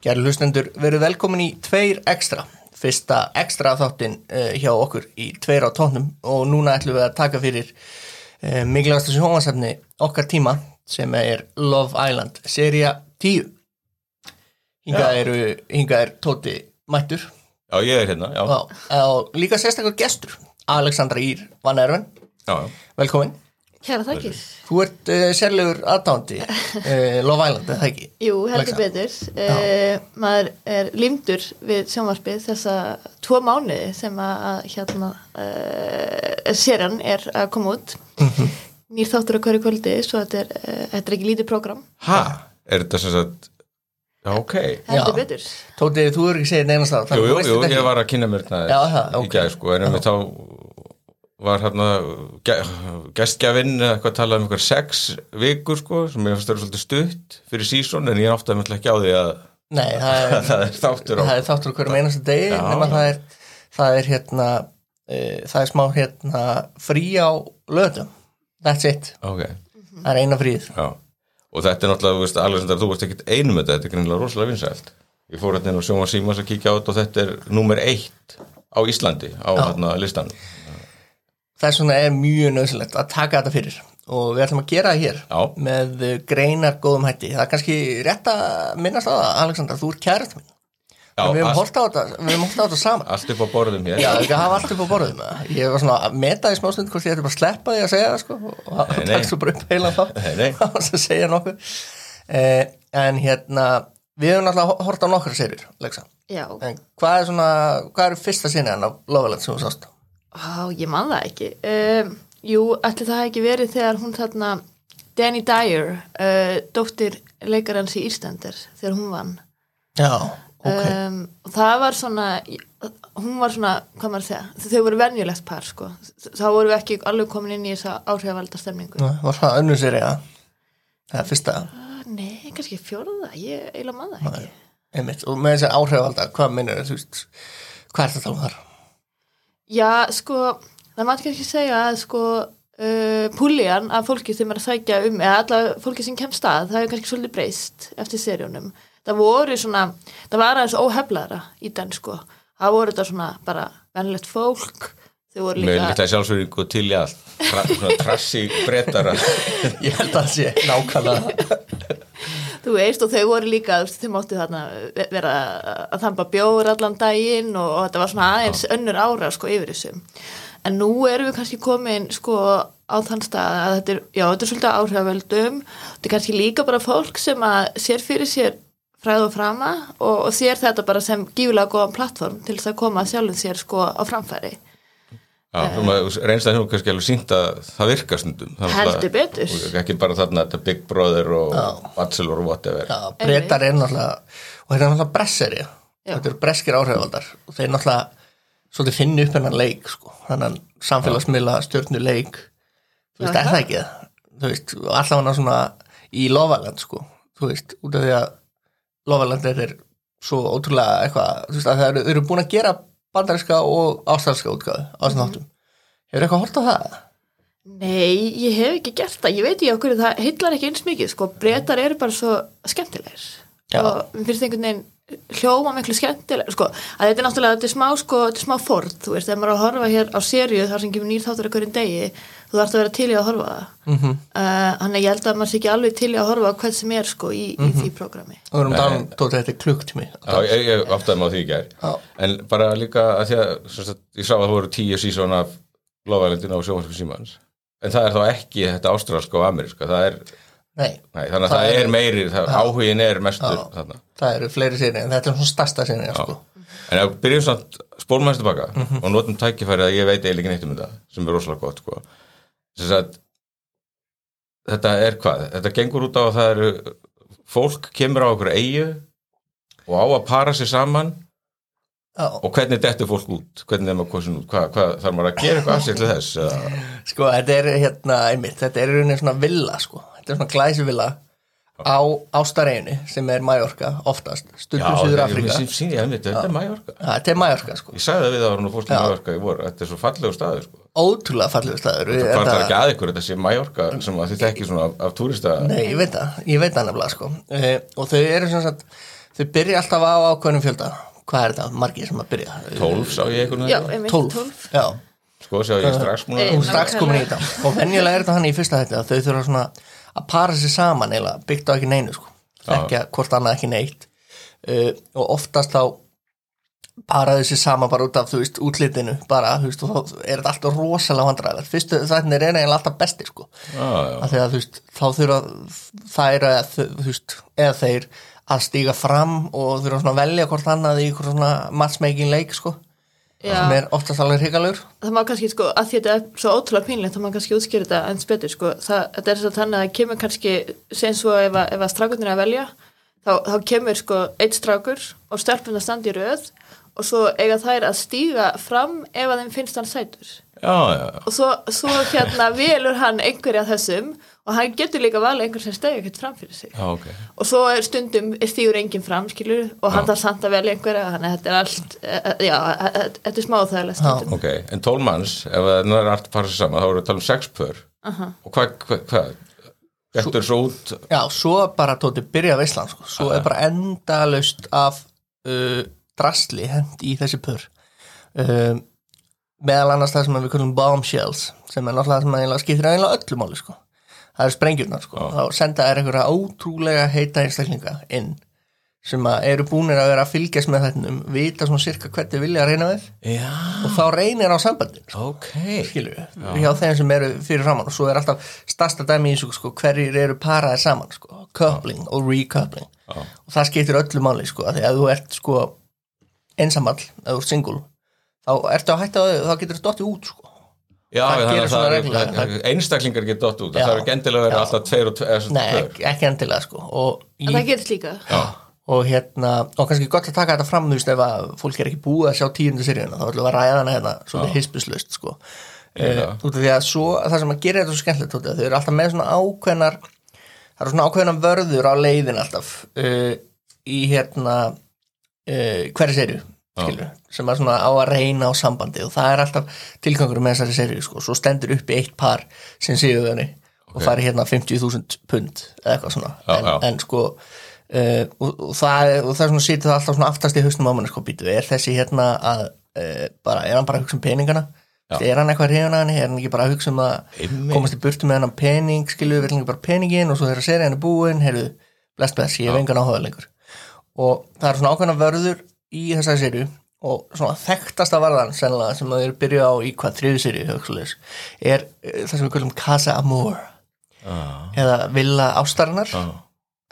Gæri hlustendur, veru velkomin í Tveir Extra, fyrsta extra þáttin uh, hjá okkur í Tveir á tónum og núna ætlum við að taka fyrir uh, mikilvægast þessu hómasafni okkar tíma sem er Love Island, seria 10. Hinga eru, hinga er Tóti Mættur. Já, ég er hérna, já, og, og líka sérstaklega gestur, Alexandra Ír Van Erven, já, velkomin. Kæra þakkir. Þú ert uh, sérlegur aðdándi uh, Love Island, eða ekki? Jú, heldur betur. Uh, maður er limdur við sjónvarpið þessa tvo mánuði sem að að, hérna uh, serjan er að koma út. Nýr þáttur á hverju kvöldi, svo þetta er, uh, þetta er ekki lítið prógram. ha, er þetta sem sagt ok Heldur betur. Tóti, þú er ekki segið neynast það Jú, jú, jú, ég var að kynna mér þetta Já, það, í ok. gæð, sko, en einmitt þá var hérna ge gestgjafinn eða eitthvað talað um eitthvað sex vikur, sko, sem ég fannst að vera svolítið stutt fyrir sísón, en ég átti að ekki á því að Nei, það er, það er þáttur á það er þáttur hverjum einasta degi Já. nema það er, það er hérna uh, það er smá hérna frí á löðum that's it, Ok, það er eina fríð já. Og þetta er náttúrulega, veist, Alexander, þú veist ekkit einu með þetta, þetta er greinilega rosalega vinsælt. Ég fór hérna á sjóma símas að kíkja á þetta og þetta er númer eitt á Íslandi á hérna listanum þess vegna er mjög nöðsilegt að taka þetta fyrir og við ætlum að gera það hér Já. með uh, greinar góðum hætti það er kannski rétt að minnast á það Alexander, þú er kærast minn Já, við hefum allt, hort á þetta, við hefum hort á þetta saman allt upp á borðum hér Já, ekki að hafa allt upp á borðum það. Ég var svona að meta í smástund hvort ég ætti bara að sleppa því að segja það sko og það takk svo bara upp heila þá Nei, nei. að segja nokkuð eh, En hérna við hefum náttúrulega hort á nokkra serjur Lexa. Já. En hvað er svona hvað eru fyrsta sinni hann á Loveland sem þú sást? Á, ég man það ekki. Um, jú, ætli það hafi ekki verið þegar hún þarna, Danny Dyer, uh, dóttir leikarans í Íslander, þegar hún vann. Já, ok. Um, og það var svona hún var svona, hvað maður að segja þau voru venjulegt par sko. Þá voru við ekki alveg komin inn í þessa áhrifvalda stemningu. Nú, Var það önnur að Það er fyrsta nei, kannski fjórða, ég eiginlega man það ekki. einmitt. Og með þessi áhrifalda, hvað minnur þú veist, hvað er þetta að tala um þar? Já, sko, það mátti kannski segja að sko uh, púlían af fólki sem er að sækja um eða alla fólki sem kemst að, það hefur kannski svolítið breyst eftir seríunum. Það voru svona, það var aðeins óheflaðra í den sko, það voru þetta svona bara venlegt fólk þau voru líka litla sjálfsverðingu til í allt. Svona trassi breytara Ég held að það sé nákvæmlega Þú veist og þau voru líka, þau máttu þarna vera að þamba bjóður allan daginn og, og þetta var svona aðeins önnur ára sko yfir þessum. En nú erum við kannski komin sko á þann stað að þetta er, já þetta er svolítið áhrifavöldum, þetta er kannski líka bara fólk sem að sér fyrir sér fræð og frama og, og sér þetta bara sem gífulega góðan plattform til þess að koma sjálfum sér sko á framfæri. Já, reynst að hún kannski alveg sínt að það virkar stundum. Það er Heldur betur. og ekki bara þarna þetta Big Brother og Bachelor og whatever. Já, breytar er náttúrulega og þetta er náttúrulega bresseri. Þetta eru breskir áhrifaldar og þeir náttúrulega svolítið finni upp hennan leik sko, hennan samfélagsmiðla stjórnu leik þú veist, Já, er það ekki? Það þú veist, og allavega svona í Lofaland sko, þú veist, út af því að Lofaland er svo ótrúlega eitthvað, þú veist, að það eru, eru búin að gera bandarinska og ástralska útgáðu á þessum þáttum. Hefur eitthvað hort á það? Nei, ég hef ekki gert það, ég veit ekki okkur það heillar ekki eins mikið, sko, breytar eru bara svo skemmtilegir. Já. og mér finnst einhvern veginn hljóma miklu skemmtilegir, sko, að þetta er náttúrulega þetta er smá, sko, þetta er smá fórð, þú veist, þegar maður er að horfa hér á seríu þar sem kemur nýr þáttur ekkurinn degi, þú þarfst að vera til í að horfa það mm Mhm. -hmm. þannig að ég held að maður sé ekki alveg til í að horfa á hvað sem er, sko, í, í því prógrami og við erum talað um tótið þetta er klukktími Já, ég, ég áttaði á því gær Já. En bara líka að því að sem sagt, ég sá að það voru tíu sísón af Lofælindin á sjófansku símans En það er þá ekki þetta ástralska og ameríska það er, nei, nei, þannig að Það það, er- er meiri það, áhugin er mestur þarna það eru fleiri séri en þetta er svona stærsta séri sko. En ef við byrjum hans tilbaka Mhm. og notum tækifæri að ég veit eiginlega ekki neitt um þetta sem er rosalega gott sko. Sagt, þetta er hvað? Þetta gengur út á að það eru fólk kemur á okkur eigu og á að para sig saman og hvernig dettur fólk út? Hvernig er maður kosin út? Hvað, hvað þarf maður að gera eitthvað af sér til þess? Sko, þetta er hérna, einmitt, þetta er í rauninni svona villa, sko. Þetta er svona glæsi villa á ástareinu sem er Mallorca oftast, stundum Suður Afrika. að þetta er Mallorca. Þetta er Mallorca, sko. Ég sagði það við að hún fórst í Já. Mallorca í voru. Þetta er svo fallegu staður, sko. Ótrúlega fallegu staður. Þetta- kvartar ekki að ykkur, þetta sé Mallorca sem að þið tekki svona af, af túrista. Nei, ég veit það, ég veit það nefnilega, sko. Uh, og þau eru sem sagt, þau byrja alltaf á ákveðnum fjölda hvað er þetta, margir sem að byrja 12 sá ég einhvern Já, veginn einmitt 12, 12 já, sko sjá ég strax er komin í þetta og venjulega er þetta hann í fyrsta þetta þau þurfa svona að para sér saman eða byggt á ekki neinu sko. Þekkja hvort annað ekki neitt. Uh, og oftast þá paraðu sér saman bara út af þú veist útlitinu bara, þú veist, og þá er þetta alltaf rosalega vandræðilegt fyrstu þetta er eiginlega alltaf besti sko. Af því að þú veist, þá þurfa þær eða, þú veist, eða þeir að stíga fram og þurfa svona að velja hvort annað í hvort svona matchmaking leik sko. Sem er oftast alveg hrigalur það má kannski sko, að því þetta er svo ótrúlega pínlegt þá má kannski útskýra þetta eins betur sko. það, þetta er svo þannig að það kemur kannski sem svo ef að, ef að strákunir er að velja þá, þá kemur sko eitt strákur og stelpuna standi í röð og svo eiga þær að stíga fram ef að þeim finnst hann sætur. Já, já, og svo, svo hérna velur hann einhverja þessum og hann getur líka valið einhver sem stegi ekkert fram fyrir sig. Já, ok. Og svo er stundum stígur enginn fram skilur og hann þarf samt að velja einhverja þannig að þetta er allt, eh, já, eh, eh, þetta er smáþægilegt stundum. Ok, en 12 manns ef það er allt að fara sér saman þá erum við að tala um 6 pör. Og hvað, hvað, hvað? Gettur svo út? Já, svo bara tóti byrja veislan sko. svo er bara endalaust af uh, drasli hend í þessi pör. Um, meðal annars það sem við kallum bombshells sem er náttúrulega það sem skiptir eiginlega öllu máli sko. Það eru sprengjurnar sko. þá senda er einhverja ótrúlega heita einstaklinga inn sem að eru búnir að vera að fylgjast með þetta vita svona cirka hvernig vilja að reyna við. Já, og þá reynir á sambandin sko. Ok. Skilur við, hjá þeim sem eru fyrir framann og svo er alltaf stærsta dæmi í þessu sko, hverjir eru paraðir saman sko, coupling og recoupling. Já. og það skiptir öllu máli sko, af því að þú ert sko einsamall, ef þú ert single þá ertu að hætta þau, þá getur þú dottið út sko. Já, Það þannig gerir að svona það reglulega. einstaklingar geta dott út Já. það er ekki endilega verið Já. alltaf tveir og tveir nei, ekki, ekki endilega sko. og, en það í, gerist líka Já, og hérna og kannski gott að taka þetta fram þú veist ef að fólk er ekki búið að sjá tíundu seríuna þá ætlum við að ræða hana hérna svolítið hispuslaust sko. Uh, því að svo, það sem að gera þetta svo skemmtilegt að þau eru alltaf með svona ákveðnar það eru svona ákveðnar vörður á leiðin alltaf uh, í hérna uh, hverju serju skilur, sem er svona á að reyna á sambandi og það er alltaf tilgangur með þessari serju sko, svo stendur uppi eitt par sem séu þenni og fari hérna 50.000 pund eða eitthvað svona. Já, en, já. en sko uh, og, og, það, er- og það er svona sýtið alltaf svona aftast í haustum á manni sko býtu, er þessi hérna að uh, bara, er hann bara að hugsa um peningana? Er hann eitthvað henni, er hann ekki bara að hugsa um að Einmitt. komast í burtu með hennan pening skilu, vil hann ekki bara peningin og svo þegar serið hann er búin heyrðu, bless bless, ég hef engan áhuga lengur. Og það er svona ákveðna vörður í þessari serju og svona þekktasta varðan sennilega sem að þeir byrja á í hvað þriðu hugsulegs, er eh, það sem við kallum Casa Amor. Ah, eða Villa Ástarinnar. Ah,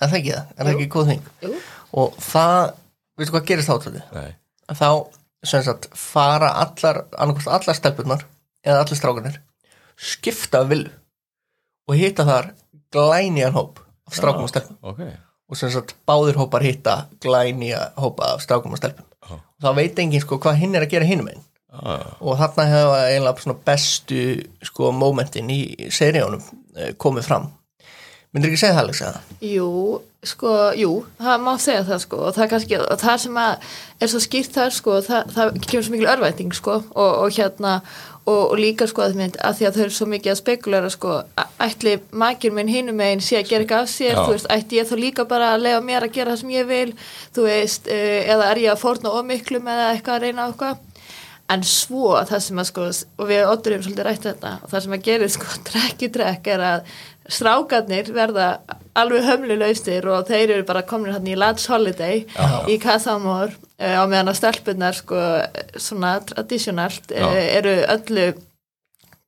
er það ekki það, er það ekki góð þing? Jú. og það, veistu hvað gerist nei. Þá sagt fara allar allar stelpunar eða allir strákanir skipta af villu og hitta þar glænýjan hóp af strákum og stelpum. Ok, og sem sagt báðir hópar hitta glænýja hópa af strákum og stelpum. Og þá veit enginn sko hvað hinn er að gera hinum einn ah, og þarna hefur eiginlega bestu sko momentin í seríunum eh, komið fram. Myndir ekki segja það Alex eða? Jú, sko, jú, það má segja það sko og það er kannski, og það sem að er svo skýrt þar sko, það, það kemur svo mikil örvæting sko og, og hérna og, og líka sko að, mynd, að því að þau eru svo mikið að spekulera sko, ætli makir minn hinum megin sé að gera ekki af sér, Já. þú veist, ætti ég þá líka bara að lega mér að gera það sem ég vil, þú veist, uh, eða er ég að fórna ómiklu með eitthvað að reyna á eitthvað en svo það sem að sko og við óttur hefum svolítið rætt þetta og það sem að gerir sko trekk í trekk er að strákarnir verða alveg hömluleustir og þeir eru bara komin hann í Lads Holiday í Kathamor á meðan að stelpunar sko svona tradisjonalt uh, Já. eru öllu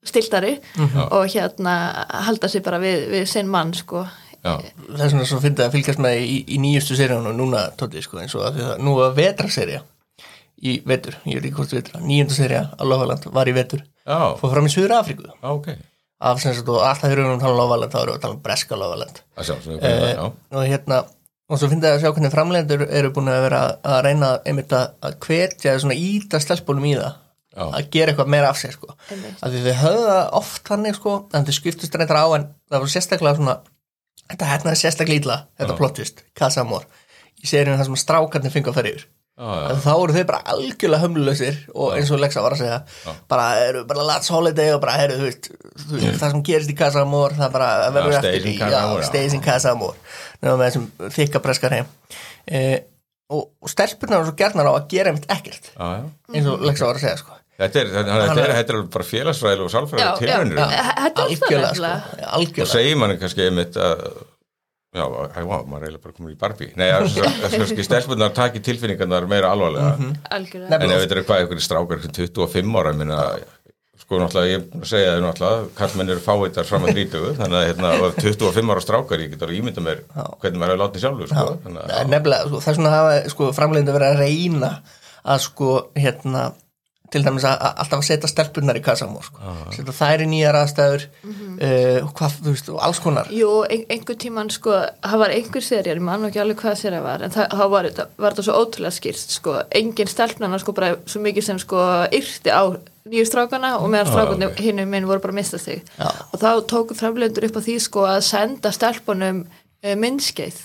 stiltari og hérna halda sér bara við, við sinn mann sko. Já, það er svona svo fyndið að fylgjast með í, í nýjustu seríunum núna tóti sko eins og að því að nú var vetraserja í vetur, ég er ekki hvort vetra nýjönda serja á Lofaland var í vetur. Já, fór fram í Suður Afríku já, ok. Af sem sagt og alltaf þegar við erum að tala um Lofaland þá erum við að tala um breska svo, eh, og hérna og svo fyndið að sjá hvernig framlendur eru búin að vera að reyna einmitt að, að hvetja svona íta stelpunum í það. Já. að gera eitthvað meira af sér sko. Að því þau höfðu það oft þannig sko en þau skiptust reyndar á en það var sérstaklega svona þetta hérna er sérstaklega ítla þetta plottist, Casamor í seríunum það sem strákarnir fengu að ferja yfir já, já, en þá eru þau bara algjörlega hömluleysir og eins og Lexa var að segja bara eru bara Lats Holiday og bara eru þú veist, þú veist það sem gerist í Casa Amor það bara verður Já, eftir í- já, já. stays in Casa Amor nefnum með þessum þykka breskar heim eh, og, og stelpunar er svo gerðnar á að gera einmitt ekkert já, já. eins og Lexa var að segja sko Þetta er, þetta er, þetta er, þetta er bara félagsfræðileg og Já, sálfræðileg já. tilraunir Já. Þetta er alltaf algjörlega sko, nefnilega. og algjörlega segir manni kannski einmitt að já, æ, vá, maður er eiginlega bara komin í Barbie. Nei, það það kannski stelpunar taki tilfinningarnar meira alvarlega. Algjörlega. En ef þetta er hvað einhverjir strákar einhverjum 25 ára minna, sko náttúrulega ég að segja þau náttúrulega, kallmenn eru fáiðar fram að 30 þannig að hérna, og 25 ára strákar ég get alveg ímynda mér hvernig maður hefur látið sjálfur sko, Það að nefnilega, það er svona að hafa sko, framleiðandi verið að reyna að sko, hérna til dæmis að, alltaf að setja stelpunar í kassamór sko. setja þær í nýjar aðstæður uh, og hvað, þú veist, og alls konar Jú, ein, einhver tíman sko, það var einhver serið, ég man ekki alveg hvað serið var, en það, það var, var þetta svo ótrúlega skýrt, sko, engin stelpnana sko bara svo mikið sem sko yrti á nýju strákana og meðan strákunni ok. hinnum minn voru bara að mista sig Já. og þá tóku fremlendur upp á því sko að senda stelpunum uh, minnskeið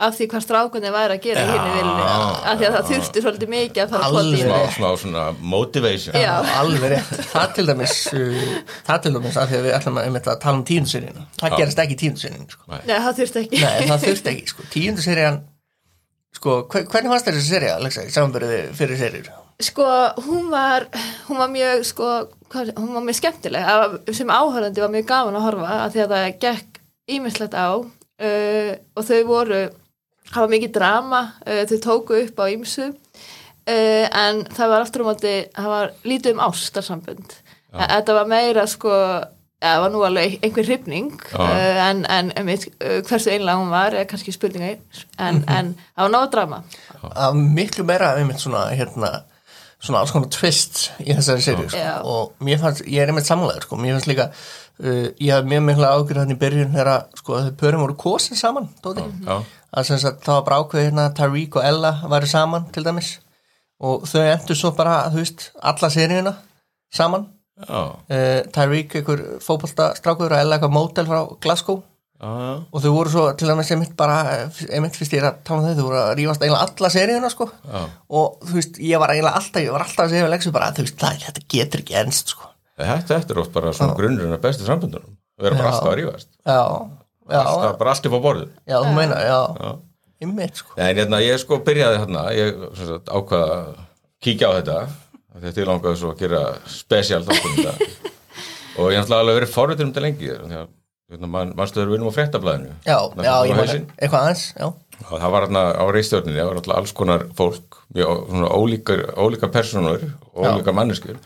af því hvað strákunni væri að gera í hinni vilni, af því að það þurfti svolítið mikið að fara að Alveg. pota í smá, svona motivation Já. alveg rétt, það til dæmis uh, það til dæmis að því að við ætlum að, einmitt að tala um tíunduserinu, það gerist ekki í tíunduserinu sko. Nei, það þurfti ekki. Nei, það þurfti ekki, sko, tíunduserían sko, hver, hvernig fannst þér þessi serið, Alexa, í samanbyrði fyrir seríur? Sko, hún var, hún var mjög, sko, hvað, hún var mjög skemmtileg, sem áhörðandi var mjög gaman að horfa að því að það gekk ímislegt á uh, og þau voru, það var mikið drama, uh, þau tóku upp á ímsu uh, en það var aftur um að það var lítið um ástarsambund. Þetta var meira, sko, ja, það var nú alveg einhver hrifning uh, en, en uh, hversu einlega hún var er kannski spurninga en, en það var náða drama. að miklu meira einmitt svona hérna svona alls konar twist í þessari serið sko. Og mér fannst, ég er einmitt samanlega sko. mér fannst líka, uh, ég hafði mjög mikla ágjörð hann í byrjun þegar sko, þau pörum voru kosin saman tóti. Að það var bara ákveð hérna Tariq og Ella væri saman til dæmis. Og þau endur svo bara, þú veist, alla seríuna saman. Já, uh, Tariq einhver fótbolta strákur og Ella eitthvað mótel frá Glasgow. Já. og þau voru svo til dæmis einmitt bara einmitt fyrst ég er að tala um þau, þau voru að rífast eiginlega alla seríuna sko. Já. og þú veist, ég var eiginlega alltaf ég var alltaf að segja við Lexu bara, þú veist, það, þetta getur ekki ennst sko. Þetta, er oft bara svona grunnurinn af bestu sambundunum við erum bara alltaf að rífast. Já, alltaf, bara allt upp á borðið. Já, þú meina, já, Já. einmitt sko. En hérna, ég sko byrjaði hérna, ég sem sagt, ákvað að kíkja á þetta af því að ég langaði svo að gera spesial þáttum þetta og ég ætla alveg að vera forvitur um þetta lengi hérna, mann, mannstöður vinnum á fréttablaðinu? Já, já, ég meina, eitthvað aðeins það var hérna á reistjörninni, það var alltaf alls konar fólk mjög svona ólíkar, ólíkar personur ólíkar manneskjur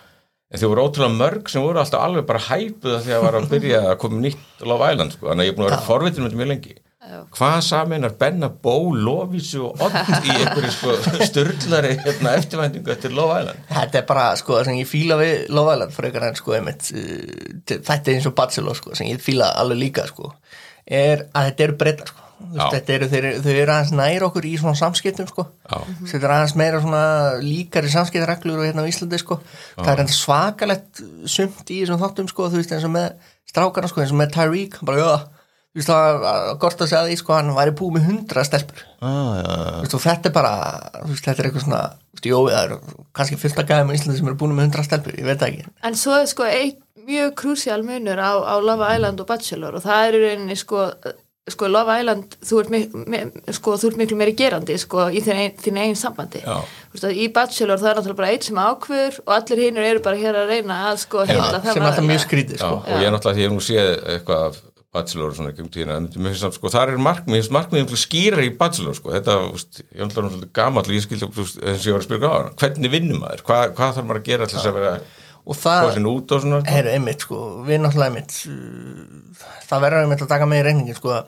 en þau voru ótrúlega mörg sem voru alltaf alveg bara hæpuð að því að var að byrja að koma nýtt Love Island sko, þannig að ég er búin að vera forvitur um þetta mjög lengi. Hvað saminar Benna Bó, Lovísu og Odd í einhverju sko störlari hérna, eftirvæntingu eftir Love Island? Þetta er bara, sko, sem ég fíla við Love Island frekar en, sko, einmitt uh, þetta er eins og Bachelor, sko, sem ég fíla alveg líka, sko, er að þetta eru breytar, sko veist, eru, þeir, þau eru aðeins nær okkur í svona samskiptum sko. Já. þetta er aðeins meira svona líkari samskiptareglur og hérna á Íslandi sko. Það er enda svakalegt sumt í þessum þáttum sko, þú veist eins og með strákarna sko, eins og með Tyreek bara, já, þú veist það var gott að segja því sko, hann væri búið með hundra stelpur. Ah, ja. þú veist, og þetta er bara veist, þetta er eitthvað svona, veist, jó, það er kannski fullt að gæða með Íslandi sem eru búin með hundra stelpur ég veit ekki, En svo er sko eitt mjög krúsjál munur á, á Love Island og Bachelor og það er í rauninni sko, sko Love Island, þú ert, mik mi, sko, þú ert miklu meiri gerandi sko í þín ein, þín eigin sambandi. Veist að í Bachelor það er náttúrulega bara eitt sem ákveður og allir hinnur eru bara hér að reyna að sko já, hilla það sem er alltaf mjög skrítið sko. og ég er náttúrulega því að ég nú séð eitthvað af Bachelor og svona ekki um tíðina en mér finnst samt sko, þar er markmið, markmið skýra í Bachelor sko, þetta, úst, ég er náttúrulega og ég skildi eins og ég var að spyrja á hann, hvernig vinnum maður, hvað, hvað þarf maður að gera til þess að vera og það, og svona er einmitt sko, við náttúrulega einmitt uh, það verður einmitt að taka með í reyningin sko,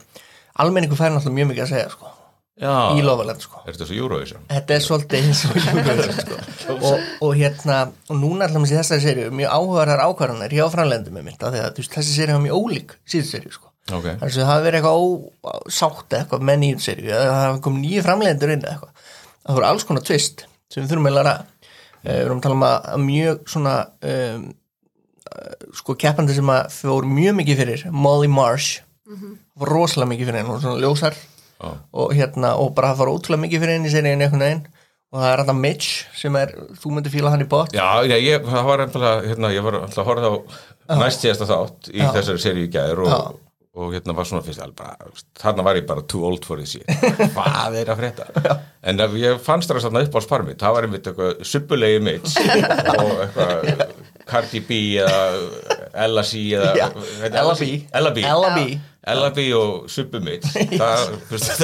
almenningu fær náttúrulega mjög mikið að segja sko, Já, í Lofaland sko er þetta svo Eurovision? Þetta er svolítið eins og Eurovision, sko. og, og hérna og núna alltaf í þessari serju mjög áhugaðar ákvarðanir hjá framlendum með mitt af því að veist, þessi serju var mjög ólík síðan serju sko. Ok, þannig að það hafi verið eitthvað ósátt eitthvað með nýjum eða það hafi komið nýju framlendur inn eitthvað það voru alls konar tvist sem við þurfum að læra við erum að tala um að, mjög svona um, sko keppandi sem að fór mjög mikið fyrir Molly Marsh fór rosalega mikið fyrir henn, hún var svona ljósar Já. og hérna, og bara það fór ótrúlega mikið fyrir henni í seríinu einhvern veginn og það er þetta Mitch sem er, þú myndir fíla hann í bot já, já ég, það var einfallega, hérna, ég var alltaf að horfa á næst síðasta þátt í Já. þessari seríu í gær og, Já. Og hérna var svona fyrst alveg bara, þarna var ég bara too old for this shit. Hvað er að frétta? En ef ég fannst það þarna upp á sparmið það var einmitt eitthvað suppulegi Mitch og eitthvað Cardi B eða C eða Já, hérna, Ella B. Ella B. Ella B. Ella B og Suppu Mitch það,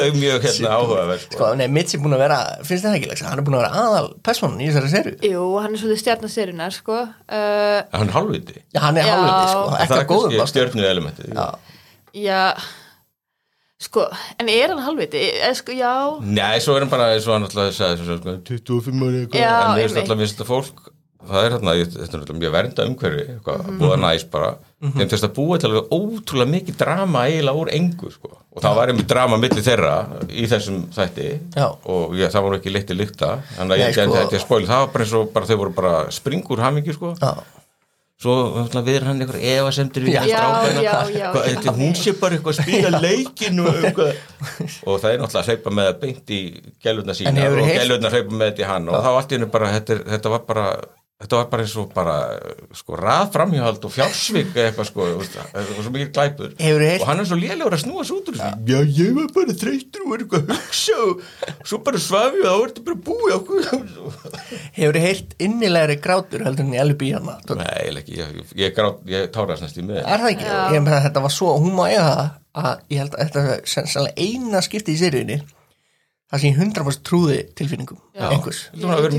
er mjög hérna áhugaverð sko. Sko, nei, Mitch er búin að vera, finnst það ekki hann er búin að vera aðal personan í þessari seru. Jú, hann er svolítið stjarnaserunar sko. uh, hann er halvviti Já, hann er Já. halvviti, sko, það ekki er að góðum stjörnu elementið Já, Já Sko, en er hann halvviti? Eh, Sko, já Nei, svo er hann bara eins og hann alltaf sagði svo, sko, 25 ári eitthvað Já, en einmitt. alltaf minnst þetta fólk það er hérna, þetta er náttúrulega mjög vernda umhverfi eitthvað, Mhm. að búa næs bara þeim til þess að búa til alveg ótrúlega mikið drama eiginlega úr engu sko. og það var einmitt drama milli þeirra í þessum þætti Já. og ég, það voru ekki litið lykta þannig að Nei, ég gæti sko- þetta að spóla það var bara eins og bara, þau voru bara springur hamingi sko. já, svo við hann eitthvað Já. Já, strákana. hún sé bara eitthvað að spila leikin og, það er náttúrulega að hleypa með beint í gælurna sína og gælurna hleypa með þetta í hann. Og þá allt í hennu bara þetta, þetta var bara þetta var bara eins og bara sko raðframhjóhald og fjársvik eitthvað sko, þetta var svo mikið glæpur. Og hann er svo lélegur að snúa svo út úr þessu. Já, ég var bara þreytur og var eitthvað að hugsa og svo bara svafi og þá er þetta bara búið okkur. Hefur þið heyrt innilegri grátur heldur en í LB hann Nei, eiginlega ekki, ég, ég, ég tárast næst í með Er það ekki? Já. Ég meina þetta var svo, hún má eiga það að ég held að þetta er sannlega eina skipti í seríunni það sem ég 100% trúði tilfinningum Já. einhvers Þú var að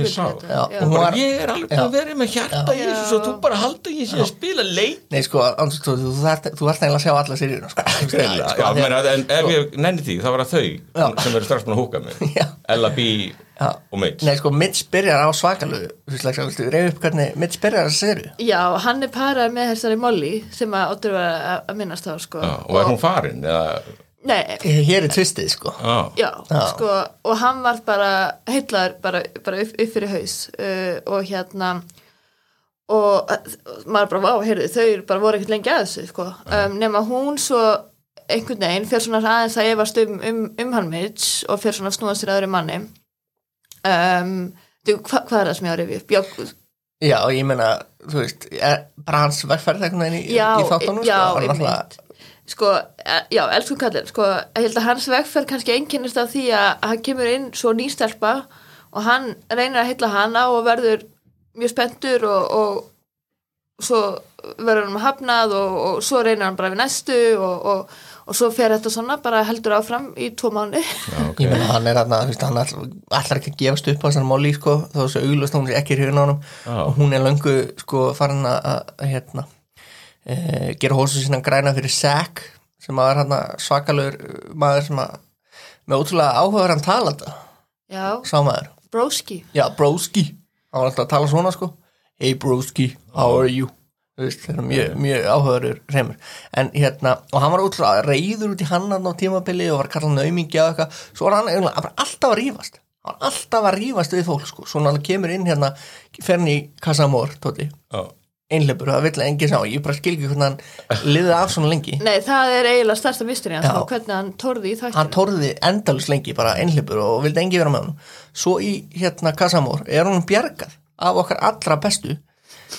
Já, Já. og ég er alveg að vera með hjarta í þessu svo þú bara halda ég sé að spila leik nei sko, Andrús, þú, þú, þú þú ert eiginlega að sjá alla seríuna sko. Sko, já, að- en ef ég nenni því, þá var það þau Já. sem eru strax búin að húka mig Já. Ella B Já. og Mitch Nei sko, Mitch byrjar á svakalu Þú reyða upp hvernig Mitch byrjar þessa seríu Já, hann er parað með þessari Molly sem að áttur að, að minnast á sko. Já, og er hún farin eða, Nei, Hér er tvistið sko. Á, já, Já. sko og hann var bara heillar bara, bara upp, upp fyrir haus uh, og hérna og uh, maður bara, vá, heyrðu, þau bara voru ekkert lengi að þessu, sko. Um, nema hún svo einhvern veginn fyrir svona aðeins að efast um, um, um hann Mitch og fyrir svona að snúa sér að öðru manni. Um, þú, hva, hvað er það sem ég á að rifja upp? Já, Já, og ég meina, þú veist er bara hans verðferð veginn í, já, í þáttunum já, sko, náttúrulega- einmitt sko, e- já, elsku kallin sko, ég held að hans vegferð kannski einkennist af því að hann kemur inn svo nýstelpa og hann reynir að heilla hana og verður mjög spenntur og, og svo verður hann hafnað og, og svo reynir hann bara við næstu og, og, og svo fer þetta svona bara heldur áfram í tvo mánu já, ok. Ég meina, hann er hann ætlar, ætlar ekki að gefast upp á þessar Molly, sko, þó þessu auglust hún sé ekki á honum Já. og hún er löngu, sko, farin að hérna, e, gera hósu sína græna fyrir Zack sem að er hann svakalur maður sem að með ótrúlega áhugaður hann talanda. Já, sá maður, broski. Já, broski. Hann var alltaf að tala svona, sko. Hey broski, how are you? Það er mjög, mjög áhugaður reymur en hérna, og hann var útrúlega reyður út í hannan á tímabili og var að kalla hann aumingi á eitthvað, svo var hann eiginlega alltaf að rífast, hann var alltaf að rífast við fólk, sko, svo hann kemur inn hérna fer hann í Casamor, Tóti Já. einhleipur, það vill enginn sá ég bara skil ekki hvernig hann liði af svona lengi. Nei, það er eiginlega stærsta mistri hans Já. og hvernig hann tórði í þættinu hann tórði endalus lengi bara einhleipur og vildi engi vera með hann svo í hérna Casamor er hún bjargað af okkar allra bestu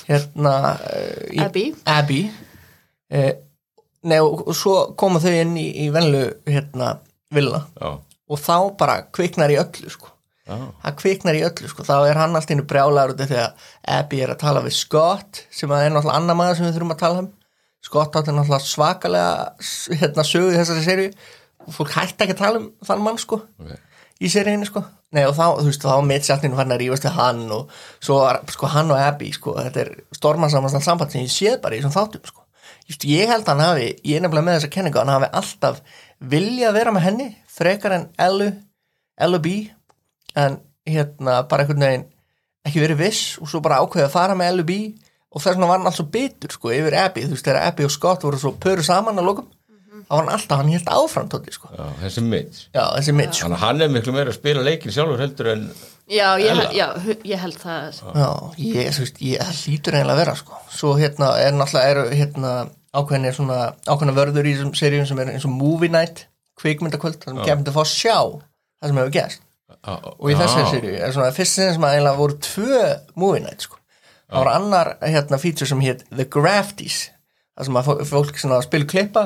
hérna uh, í, Abby. Abby. Uh, Nei, og, og svo koma þau inn í, í venlu hérna villa. Já, og þá bara kviknar í öllu sko já, það kviknar í öllu sko, þá er hann alltaf innu brjálagur út af því að Abby er að tala við Scott sem að er náttúrulega annar maður sem við þurfum að tala um. Scott átti náttúrulega svakalega hérna sögu í þessari serju og fólk hætti ekki að tala um þann mann sko ok. í seríinu sko. Nei, og þá, þú veist, þá var mittsjálfinu farin að rífast við hann og svo sko, hann og Abby sko, þetta er stormansamast samband sem ég séð bara í þessum þáttum sko. Just, ég held að hann hafi, ég er nefnilega með þessa kenningu hann hafi alltaf viljað vera með henni frekar en Ellu Ellu B en hérna bara einhvern veginn ekki verið viss og svo bara ákveðið að fara með Ellu B og þess vegna var hann alltaf bitur sko yfir Abby, þú veist, þegar Abby og Scott voru svo pöru saman að lokum þá var hann alltaf, hann hélt áfram tóti sko Já, þessi Mitch já, þessi Mitch sko. Þannig að hann er miklu meira að spila leikin sjálfur heldur en Já, ég, Ella. held- já, hu- ég held það Já, ég, þú veist, ég það hlýtur eiginlega að vera sko. Svo hérna er náttúrulega eru hérna ákveðinir svona ákveðina vörður í þessum seríum sem er eins og movie night kvikmyndakvöld, það sem kemur til að fá að sjá það sem hefur gerst og í þessari seríu er svona fyrst sinni sem að eiginlega voru tvö movie night sko. það var annar hérna feature sem hétt The Grafties það sem að fó- fólk spilu klippa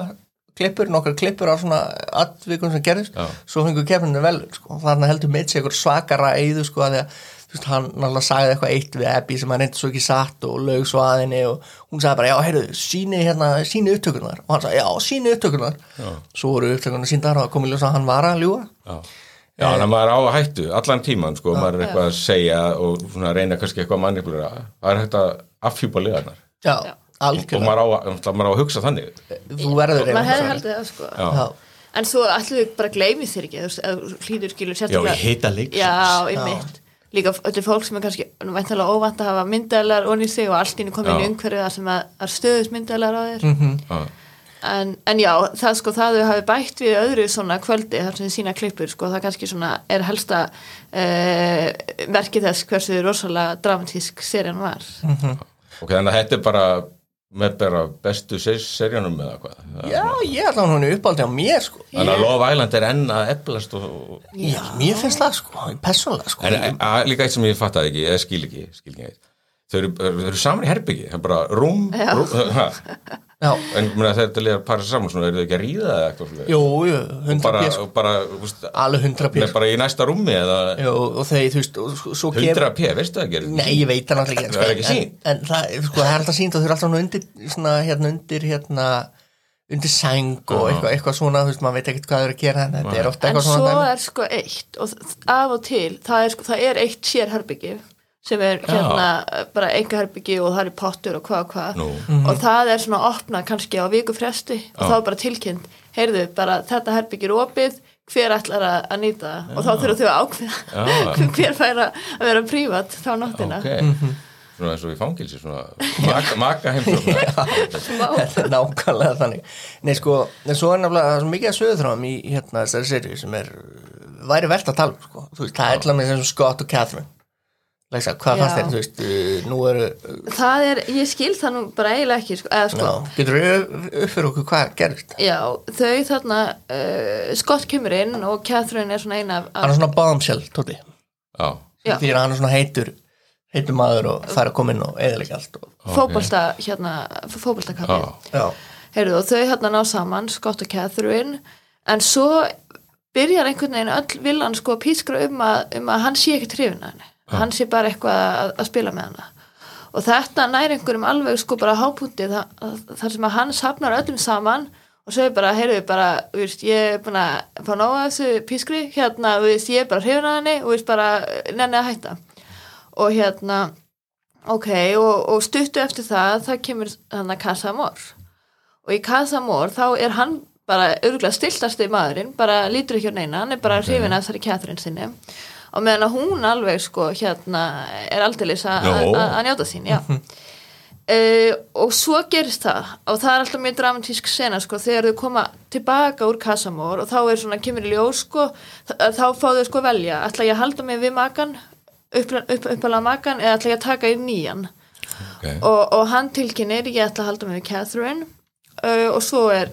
klippur, nokkar klippur á svona atvikum sem gerðist, Já. svo fengur keppninu vel, sko, þarna heldur mitt einhver svakara eyðu, sko, að því að veist, hann náttúrulega sagði eitthvað eitt við Abby sem hann reyndi svo ekki satt og lög svo að henni og hún sagði bara, já, heyrðu, síni hérna, síni upptökunar og hann sagði, já, síni upptökunar svo voru upptökunar síndar og það kom í ljós að hann var að ljúga. Já, já þannig að maður er á að hættu allan tíman, sko, maður er eitthvað að segja og svona reyna kannski eitthvað að manipulera. Það er hægt að affjúpa liðarnar. Já, og algjörlega, maður á, að- maður á að hugsa þannig. Þú verður það sko. En svo ætlum við bara gleymi þér ekki hlýtur skilur Já, í hita leiksins. já, einmitt. Líka öllu fólk sem er kannski væntalega óvænt að hafa myndalar onni í sig og allt inn komið í sem að, að stöðus myndalar á þér. Já. En, en já, það sko það þau hafi bætt við öðru svona kvöldi þar sem þið sína klippur sko, það kannski svona er helsta uh, merki þess hversu rosalega dramatísk serían var. Ok, þannig að þetta er bara með bara bestu se- seríunum eða hvað? Já, ég ætla hún uppáldi á mér, sko. Þannig að Love Island er enn að eflast og, já, mér finnst það, sko, persónulega, sko. En a, líka eitt sem ég fattaði ekki, eða skil ekki, skil ekki eitt. Þau eru, þau eru saman í herbyggi, það er bara rúm, rúm ha, já, en mena, þetta liðar para saman svona, eru þau ekki að ríða eða eitthvað svona? jú, jú, hundra bara, pér, sko bara, úst, alveg hundra pér, með bara í næsta rúmi eða Jú, og þeir, þú veist, og svo kemur 100 p, veistu það ekki? Nei, ég veit það náttúrulega ekki Það er ekki en- sýnt. En, en það, sko, það er alltaf sínt og þau eru alltaf undir, svona, hérna, undir, hérna undir sæng og eitthvað, eitthvað svona þú veist, maður veit ekkert hvað þau eru að gera en þetta er ofta en eitthvað svo svona dæmi. er sko eitt og af og til, það er, sko, það er eitt sérherbyggi sem er hérna bara enga herbyggi og það er pottur og hvað og hvað. Nú. og það er svona opnað kannski á viku fresti og þá er bara tilkynnt, heyrðu bara þetta herbyggi er opið hver ætlar að, að nýta það? Og þá þurfum þau að ákveða hver fær að að vera prívat þá nóttina. Ok, svona eins og í fangilsi, svona maka, maka heimsóknar. þetta er nákvæmlega þannig. Nei, sko, en svo er er svo mikið að sögðu þráum í hérna þessari serið sem er væri verðt að tala um, sko. Þú veist, það er til að með sem Scott og Catherine Leisa, hvað fannst þér, þú veist, uh, nú eru það er, ég skil það nú bara eiginlega ekki sko, eða sko, já, getur við upp fyrir okkur hvað gerist já, þau þarna uh, Scott kemur inn og Catherine er svona eina af, hann er svona bombshell, Tóti. Já, Já. því að hann er svona heitur heitur maður og fær að koma inn og eðalega allt og, fótbolta hérna, fótboltakafli já, já, Heyrðu, og þau hérna ná saman, Scott og Catherine en svo byrjar einhvern veginn öll villan sko að pískra um að, um að hann sé ekki trefin að henni hann sé bara eitthvað að, að spila með hana. Og þetta nær einhverjum alveg sko bara hápunkti þa- þar sem að hann safnar öllum saman og svo er bara, heyrðu, bara, veist, ég er búin að fá nóga þessu pískri, hérna, veist, ég er bara hrifin að henni og veist, bara nenni að hætta. Og hérna ok, og, og stuttu eftir það það kemur hann að Casa Amor. Og í Casa Amor þá er hann bara örgulega stiltasti maðurinn bara lítur ekki á neina, hann er bara hrifin að þessari Catherine sinni og meðan að hún alveg sko hérna er aldeilis að Jó. að- að njóta sín, já. Uh, og svo gerist það og það er alltaf mjög dramatísk sena sko, þegar þau koma tilbaka úr kassamór og þá er svona, kemur í ljós sko, þá fá þau sko velja. Ætla ég að halda mig við makan upp, upp, uppalega makan eða ætla ég að taka í nýjan? Ok. Og, og hann tilkynir ég ætla að halda mig við Catherine. Uh, og svo er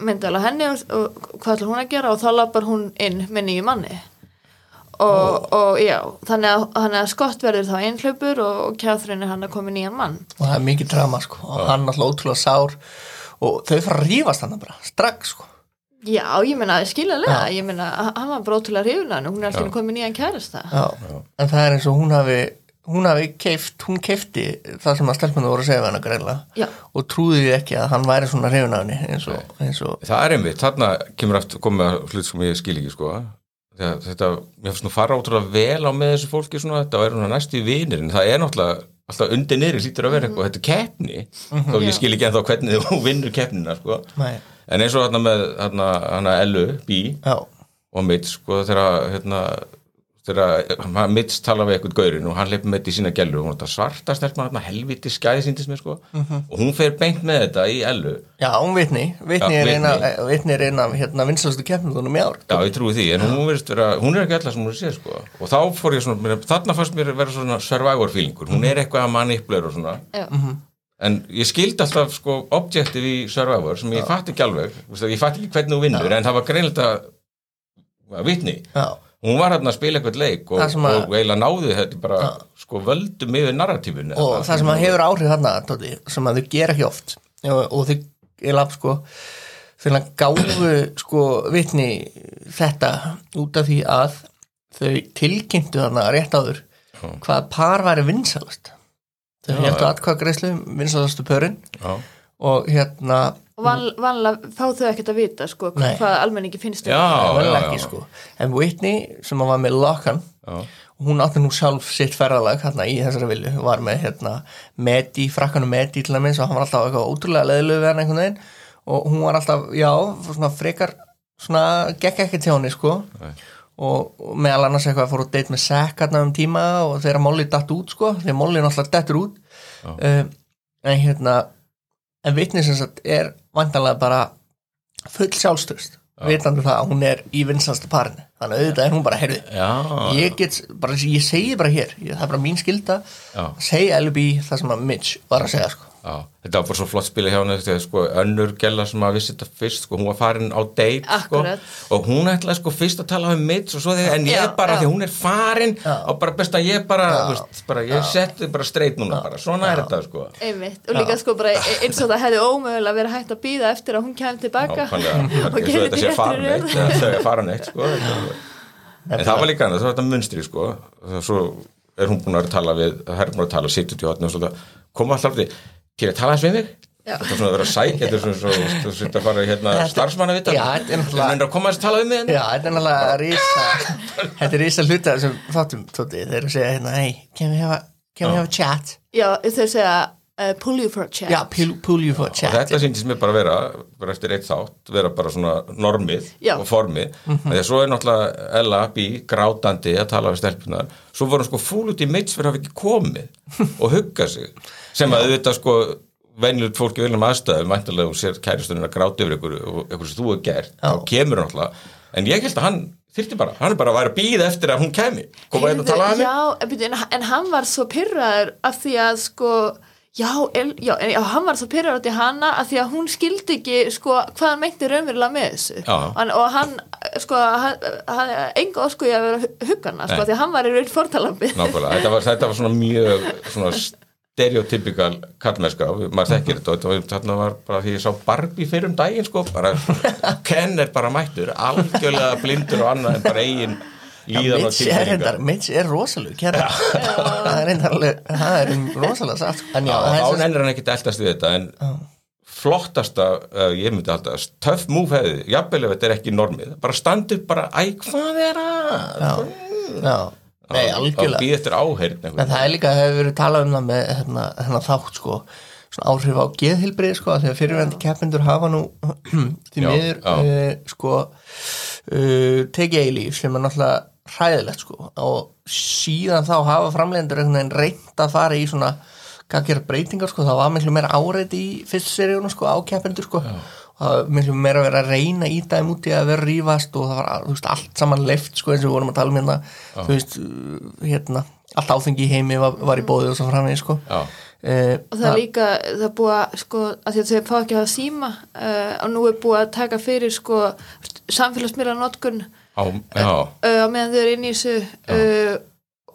myndala henni og, og hvað ætla hún að gera? Og þá lappar hún inn með nýju manni og, og já þannig að, þannig að Scott verður þá einhlaupur og, og Catherine er hann að koma nýjan mann. Og það er mikið drama sko. Og hann alltaf ótrúlega sár. Og þau fara að rífast hann bara strax sko. Já, ég meina, skiljalega, Já. ég meina, hann var bara ótrúlega af henni, hún er alltaf komið nýjan kærasta. Já, en það er eins og hún hafi hún hafi keift, hún keifti það sem að stelpunum voru að segja við hana greinlega Já. og trúði ekki að hann væri svona hrifin af henni eins og, eins og Það er einmitt, þarna kemur aftur komið að hlut sem ég skil ekki sko þetta, mér finnst nú fara ótrúlega vel á með þessu fólki svona, þetta er svona næstu í vinirinn, það er náttúrulega alltaf undir niður hlýtur að vera eitthvað, þetta er keppni. Þó ég skil ekki ennþá hvernig þú vinnur keppnina sko, en eins og þarna með hana Ellu, Bí já, og Mitch, sko, þegar hérna, þegar Mitch tala við eitthvað gaurin og hann leipur með þetta í sína gælu og hún er þetta svarta stelpma þarna, helviti skæði síndist mér sko, og hún fer beint með þetta í Ellu. Já, hún vitni. Vitni Já, er eina, Whitney. vitni er eina hérna vinslastu ár. Já, ég trúi því, en hún verðist vera, hún er ekki alltaf sem hún sé, sko, og þá fór ég svona, mér- þarna fannst mér vera svona survivor feelingur, hún er eitthvað að manipulera og svona, Já, en ég skildi alltaf, sko, objective í survivor sem ég fatt ekki alveg, ég fatt ekki hvernig þú vinnur, en það var greinlega að vitni, já, hún var hérna að spila eitthvað leik og, að- og eiginlega náði þetta bara, sko, völdum yfir narratífinu. og það sem að hefur áhrif þarna Tóti, sem að þau gera ekki oft og, og þau, laf sko fyrir að gáfu sko vitni þetta út af því að þau tilkynntu þarna rétt áður hvað par væri vinsalast þau Já, heldur já. atkvað greiðslu vinsalastu pörin Já, og hérna og van, vanlega fá þau ekkert að vita sko, hvað almenningi finnst um Já. já, ekki já. sko. En Whitney sem var með Lokan já, hún átti nú sjálf sitt ferðalag hérna í þessari vilju, var með hérna Medi, frakkanum Medi til dæmis og hann var alltaf eitthvað ótrúlega leðilegu við hann einhvern veginn. Og hún var alltaf, já, svona frekar svona, gekk ekki til henni sko. Nei. og, og meðal annars eitthvað fór að date með Zack hérna um tíma og þegar Molly datt út sko, þegar Molly náttúrulega dettur út. Um, en hérna en vitni sem sagt er vantanlega bara full sjálfstöðst vitandi það að hún er í vinsanstu parinu. Þannig að auðvitað er hún bara, heyrðu ég get, bara, ég segi bara hér það er bara mín skilda segja LB það sem að Mitch var að segja sko. Já. Þetta var bara svo flott spila hjá henni þegar sko önnur gæla sem að vissi þetta fyrst sko, hún var farin á date sko, og hún ætlaði sko fyrst að tala um mitt og svo þegar, en ég Já, bara, já. því hún er farin Já. og bara best að ég bara, veist, bara ég setti bara streit núna bara, svona er þetta sko. Einmitt, og líka sko bara eins og það hefði ómögulega verið hægt að býða eftir að hún kemur tilbaka og gerði þetta sé farin eitt er farin eitt sko. En það var líka annað, það var þetta munstri sko. Og svo er hún búin að tala við það er búin að tala, sittur til hotni og svona koma alltaf til, til að tala eins við mig. Já. þetta er svona að vera að sækja þetta er svona svo, þú sitt að fara í hérna starfsmanna við Já, þetta er náttúrulega- þetta er að koma að tala um mig já, þetta er náttúrulega rísa þetta er rísa hluta sem þáttum tóti, þeir eru að segja hérna, hey, can we have a, can we have a chat? Já, þau segja uh, pull you for a chat. Já, pull, pull you for a og chat. þetta sýndist mér bara vera, bara eftir eitt þátt vera bara svona normið Já. og formið, þegar svo er náttúrulega Ella B. grátandi að tala við stelpunar svo voru hún sko fúl út í meits fyrir að hafa ekki komið og hugga sig. Sem að auðvitað sko venjulegt fólki viljum aðstæðum, væntalega og sér kæristunum að gráta yfir ykkur og ykkur sem þú hefur gert, þá kemur hann náttúrulega. En ég held að hann þyrfti bara, hann er bara að væri að býða eftir að hún kemi koma einn og tala að mig. Já, en hann var svo pyrraður af því að sko Já, el, já, já, hann var svo pyrraður út í hana af því að hún skildi ekki sko hvað hann meinti raunverulega með þessu. Hann, og hann sko enga ósku ég að vera huggana sko, Nei. því að hann var í raun fórtalambi Nákvæmlega, þetta var, þetta var svona mjög svona stereotypikal kallmennska, maður þekkir þetta og þarna var bara því ég sá Barbie fyrir um daginn sko, bara Ken er bara mættur, algjörlega blindur og annað en bara eigin líðan og reyndar, tilfinningar. Mitch er rosalug kæra. Það er reyndar alveg það er rosalega satt sko. en já, það án ennir hann ekkit eldast við þetta en flottasta, ég myndi alltaf töff múf hefði, jafnvel ef þetta er ekki normið, bara standi upp bara, æ, hvað er að? Já, já, nei, algjörlega. býða eftir áheyrn En það er líka, það hefur verið talað um það með hérna, hérna þátt sko. Áhrif á geðhilbrið sko þegar fyrirvændi keppindur hafa nú því Já, miður uh, sko uh, tekið eilíf sem er náttúrulega hræðilegt sko. Og síðan þá hafa framleidendur einhvern veginn reynt að fara í svona gera breytingar sko, það var miklu meira áreiti í fyrst seríunum sko á keppindur sko. Og það var miklu meira að vera að reyna í dæm út í að vera rífast og það var veist, allt saman leift sko eins og við vorum að tala um hérna. Þú veist, hérna allt áfengi í heimi var, var í bóði og svo framvegis sko. Já, uh, og það er líka, það er búið að sko, að því að þau fá ekki að hafa síma uh, og nú er búið að taka fyrir sko samfélagsmiðla notkun á, á meðan þau eru inn í þessu uh,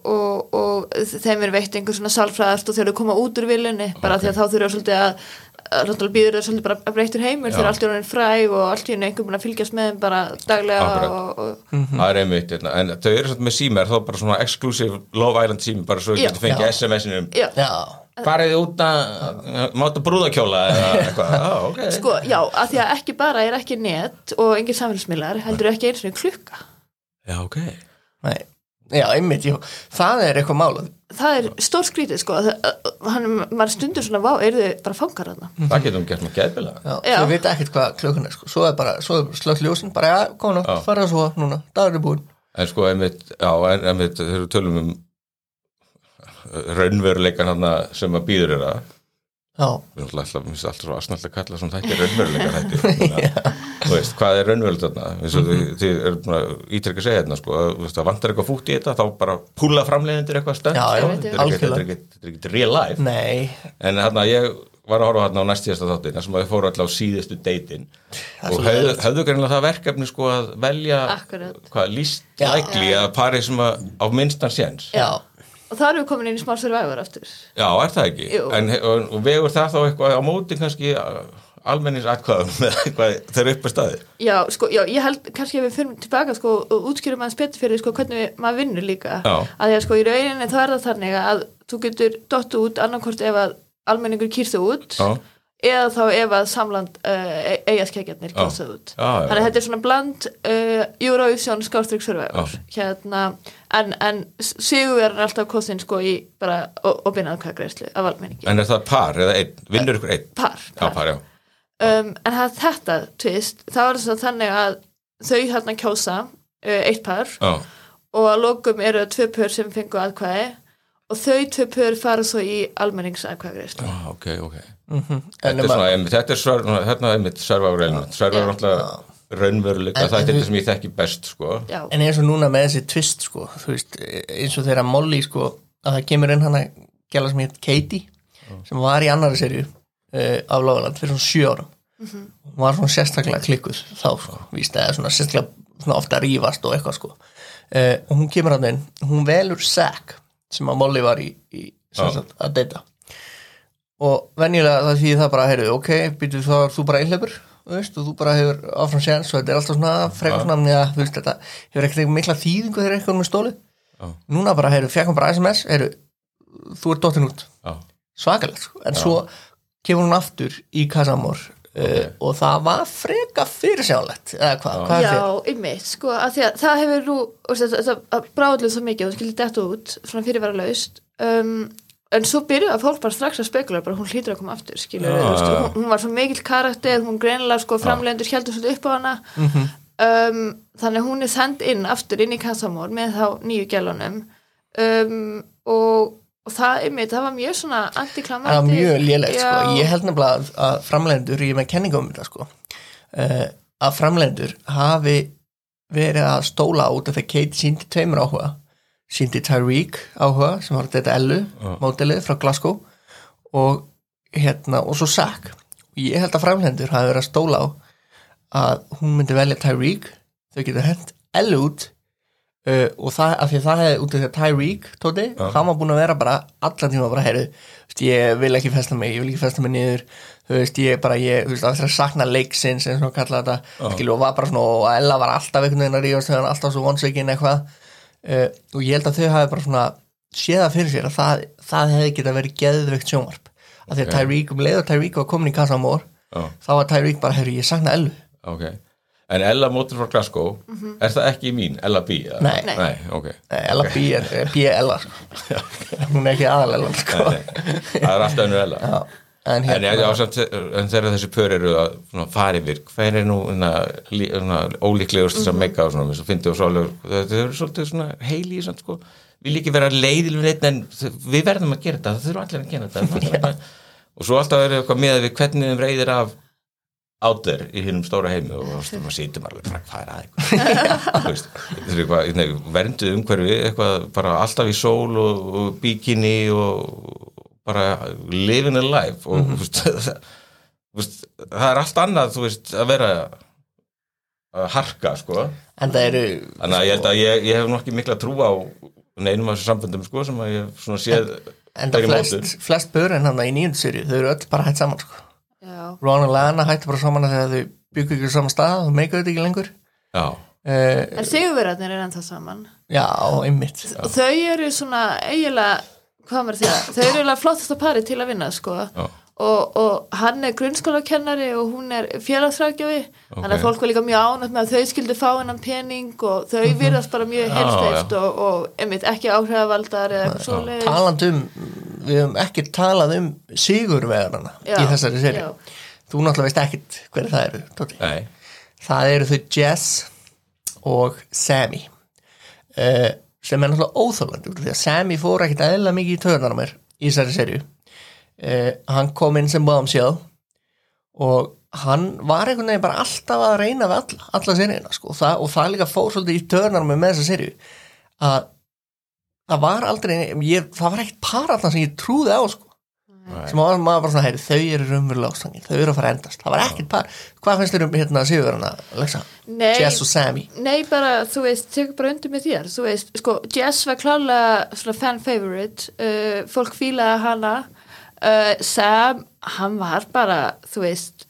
og, og þeim er veitt einhver svona sálfræðast og þegar þau koma út úr viljunni bara Ok. því að þá þurfa svolítið að náttúrulega býður þau svolítið bara að breytur heimur þegar allt er orðin fræg og allt í henni einhver búin að fylgjast með þeim bara daglega og, og, það er einmitt hérna. en þau eru svona með símar, þá bara svona exclusive Love Island sími, bara svo Já. getur fengið. SMS-inum já, já, farið út að máta brúðakjóla eða eitthvað, já, ok. Sko, já, að því að ekki bara er ekki net og engin samfélagsmiðlar heldur ekki eins og klukka. Já, ok. Nei. Já, einmitt, jú, það er eitthvað mál það er stór skrítið sko hann, maður stundur svona, vá, eru þau bara fangar þarna? Það getum gert með Já. þau vita ekkert hvað klukkan er sko. svo er bara, svo er slögt ljósin bara, já, koma nú, fara svo núna dagur er búin en sko, einmitt, já, en, einmitt þegar við tölum um raunveruleikan hann sem að býður er að Já, við erum alltaf, minnst alltaf svo asnallt að kalla svona þætti raunveruleika þætti. Þú veist, hvað er raunverulegt þarna? Eins og þið, þið er búin að ítrekka segja hérna sko, að, þú veist, það vantar eitthvað fútt í þetta þá bara púla framleiðindir eitthvað stönd sko. þetta er ekki- algjörlega. þetta er ekki- þetta er ekki real life. Nei. En hérna ég var að horfa hérna á næstíðasta þáttin þar sem að þið fóru alltaf á síðustu deytin og höfðu, höfðu greinlega það verkefni sko að velja Akkurat. hvað líst lækli að pari sem að á minnstan séns. Já, og það við komin inn í smá survivor aftur Já, er það ekki? Jú. En, og, og vegur það þá eitthvað á móti kannski að, almenningsatkvæðum með hvað þeir eru upp að staði Já, sko, já, ég held kannski að við fyrir tilbaka sko og útskýrum aðeins betur fyrir sko hvernig við, maður vinnur líka Já. að því að sko í rauninni þá er það þannig að þú getur dott út annarkvort ef að almenningur kýrðu út Já. Eða þá ef að samland uh, eigaskækjarnir Já. kýrðu út. Já, já. þannig að þetta er svona bland uh, Eurovision skástrík survivor. Hérna, en, en sigurverðan er alltaf kostin sko í bara opinn aðkvæðgreðslu af almenningi. En er það par eða einn? Vinnur ykkur einn? par, Já, par, já. Um, en það, þetta tvist, þá er það þannig að þau hérna kjósa uh, eitt par og að lokum eru tvö pör sem fengu aðkvæði og þau tvö pör fara svo í almenningsaðkvæðgreðslu Já, ok, ok En Þetta er svona, einmitt, þetta er svar, hérna einmitt servaður element, servaður Já. náttúrulega raunveruleika, það er þetta sem ég þekki best, sko. En eins og núna með þessi twist sko, þú veist, eins og þeirra Molly sko, að það kemur inn hana gæla sem heit Katie, sem var í annari serju uh, af Lóðaland fyrir svona sjö árum. Hún var svona sérstaklega klikkuð þá sko, víst, eða svona sérstaklega svona ofta að rífast og eitthvað sko. Uh, og hún kemur hann inn, hún velur Zack sem að Molly var í, í sagt, að deyta og venjulega það því það bara, heyrðu, ok, býtu þá er þú bara einhleipur þú veist, og þú bara hefur áfram séns og þetta er alltaf svona frekar svona, neða, þú veist, þetta hefur ekkert mikla þýðingu þegar eitthvað með stóli Já. núna bara, heyrðu, fekk hún bara SMS heyrðu, þú ert dottin út. Já, svakalegt, sko. en svo kemur hún aftur í Casamor uh, og það var freka fyrirsjánlegt eða hvað, hvað er já, þið? ymmið, sko, að því að það hefur nú, þetta, þetta bráðlega svo mikið það skilir detta út, svona fyrirvara laust um, en svo byrjuði að fólk bara strax að spekula, bara hún hlýtur að koma aftur skilur, þú veist, já. hún, hún var svo mikill karakter, hún greinilega sko framlendur heldur svolítið upp á hana Mhm. um, þannig hún er send inn aftur inn í Kassamór með þá nýju gælunum um, og, og það, ymmið, það var mjög svona antiklamandi það var mjög lélegt, sko. Ég held nefnilega að- framlendur, ég er með kenningu um þetta sko. uh, að framlendur hafi verið að stóla út af því Kate síndi tveimur áhuga síndi Tyreek áhuga sem var þetta Ellu, mótilið frá Glasgow. Og hérna og svo Zack. Og ég held að framlendur hafi verið að stóla á að hún myndi velja Tyreek. Þau getur hent Ellu út uh, og það, af því að það hefði út af því að Tyreek, Tóti, hann var búin að vera bara allan tíma bara, veist, ég vil ekki festa mig, ég vil ekki festa mig niður. Þú veist, ég bara, ég, þú veist, það er að sakna leiksins eins og kalla þetta, skilju, og var bara svona og Ella var alltaf einhvern veginn að ríðast þegar hann alltaf svo vonsveikin eitthvað uh, og ég held að þau hafi bara svona séð það fyrir sér að það, það hefði geta verið geðveikt sjónvarp af því að Tyreek, um leið og Tyreek var komin í Casamor já, þá var Tyreek bara, heyru, ég sakna Ellu ok En Ella mótur frá Glasgow, er það ekki mín, Ella B? eða? Nei. Nei. Nei, ok Nei, Ella B er er B Ella sko. hún er ekki aðal Ella sko. Það er alltaf önnur Ella Já, en En, hérna já, samt, en þegar þessi pör eru að fara yfir, hver er nú ólíklegust þess að meika og svona, þess að fyndi og sálegur, þetta eru svolítið svona heili í samt, sko, vil ekki vera leiðil við neitt, en við verðum að gera þetta það þurfum allir að gera þetta og svo alltaf er eitthvað með við hvernig þeim reyðir af átur í hinnum stóra heimi og maður sýtum alveg bara hvað er að nei, vernduð umhverfi eitthvað bara alltaf í sól og, og bikini og bara living a life og þú veist, þú veist, það er allt annað þú veist, að vera að harka, sko. En það eru þannig að ég held að ég, ég hef nú ekki mikla trú á neinum af þessu samböndum, sko, sem að ég hef svona séð en það fyrir flest, flest börn hann í nýjöndu sériu, þau eru öll bara hætt saman sko. Já, Ron og Lana hætti bara saman að þegar þau byggu ekki á sama stað og meikaðu þetta ekki lengur. Já, uh, en sigurverðarnir er ennþá saman. Já, einmitt. Og þau eru svona eiginlega hvað því að þau eru eiginlega flottasta pari til að vinna sko. Og, og hann er grunnskólakennari og hún er félagsrækjafi þannig að fólk var líka mjög ánægt með að þau skildu fá hennan pening og þau virðast bara mjög Já, helsteift og, og einmitt ekki áhrifavaldar eða eitthvað svoleiðis. Talandum, við höfum ekki talað um sigurvegarana Já, í þessari sériu já. þú náttúrulega veist ekkit hverju það eru nei, það eru þau Jess og Sammy. Uh, sem er náttúrulega óþólandi því að Sammy fór ekkit eðla mikið í töðunar á mér í þessari serju uh, hann kom inn sem báðum sjálf og hann var einhvern veginn bara alltaf að reyna við alla, alla seríuna sko. og, og það líka fór svolítið í töðunar á mér með þessa serju að það var aldrei ég, það var ekkit par alltaf sem ég trúði á sko sem var maður bara svona, heyri, þau eru raunverulega ástangin, þau eru að fara að endast. Það var ekkert par, hvað finnst þér um hérna Sigurðarna, Alexa, Nei. Jess og Sammy? Nei, bara, þú veist, tekur bara undir með þér. Þú veist, sko, Jess var klálega svona fan favorite, uh, fólk fílaði hana. Uh, Sam, hann var bara þú veist,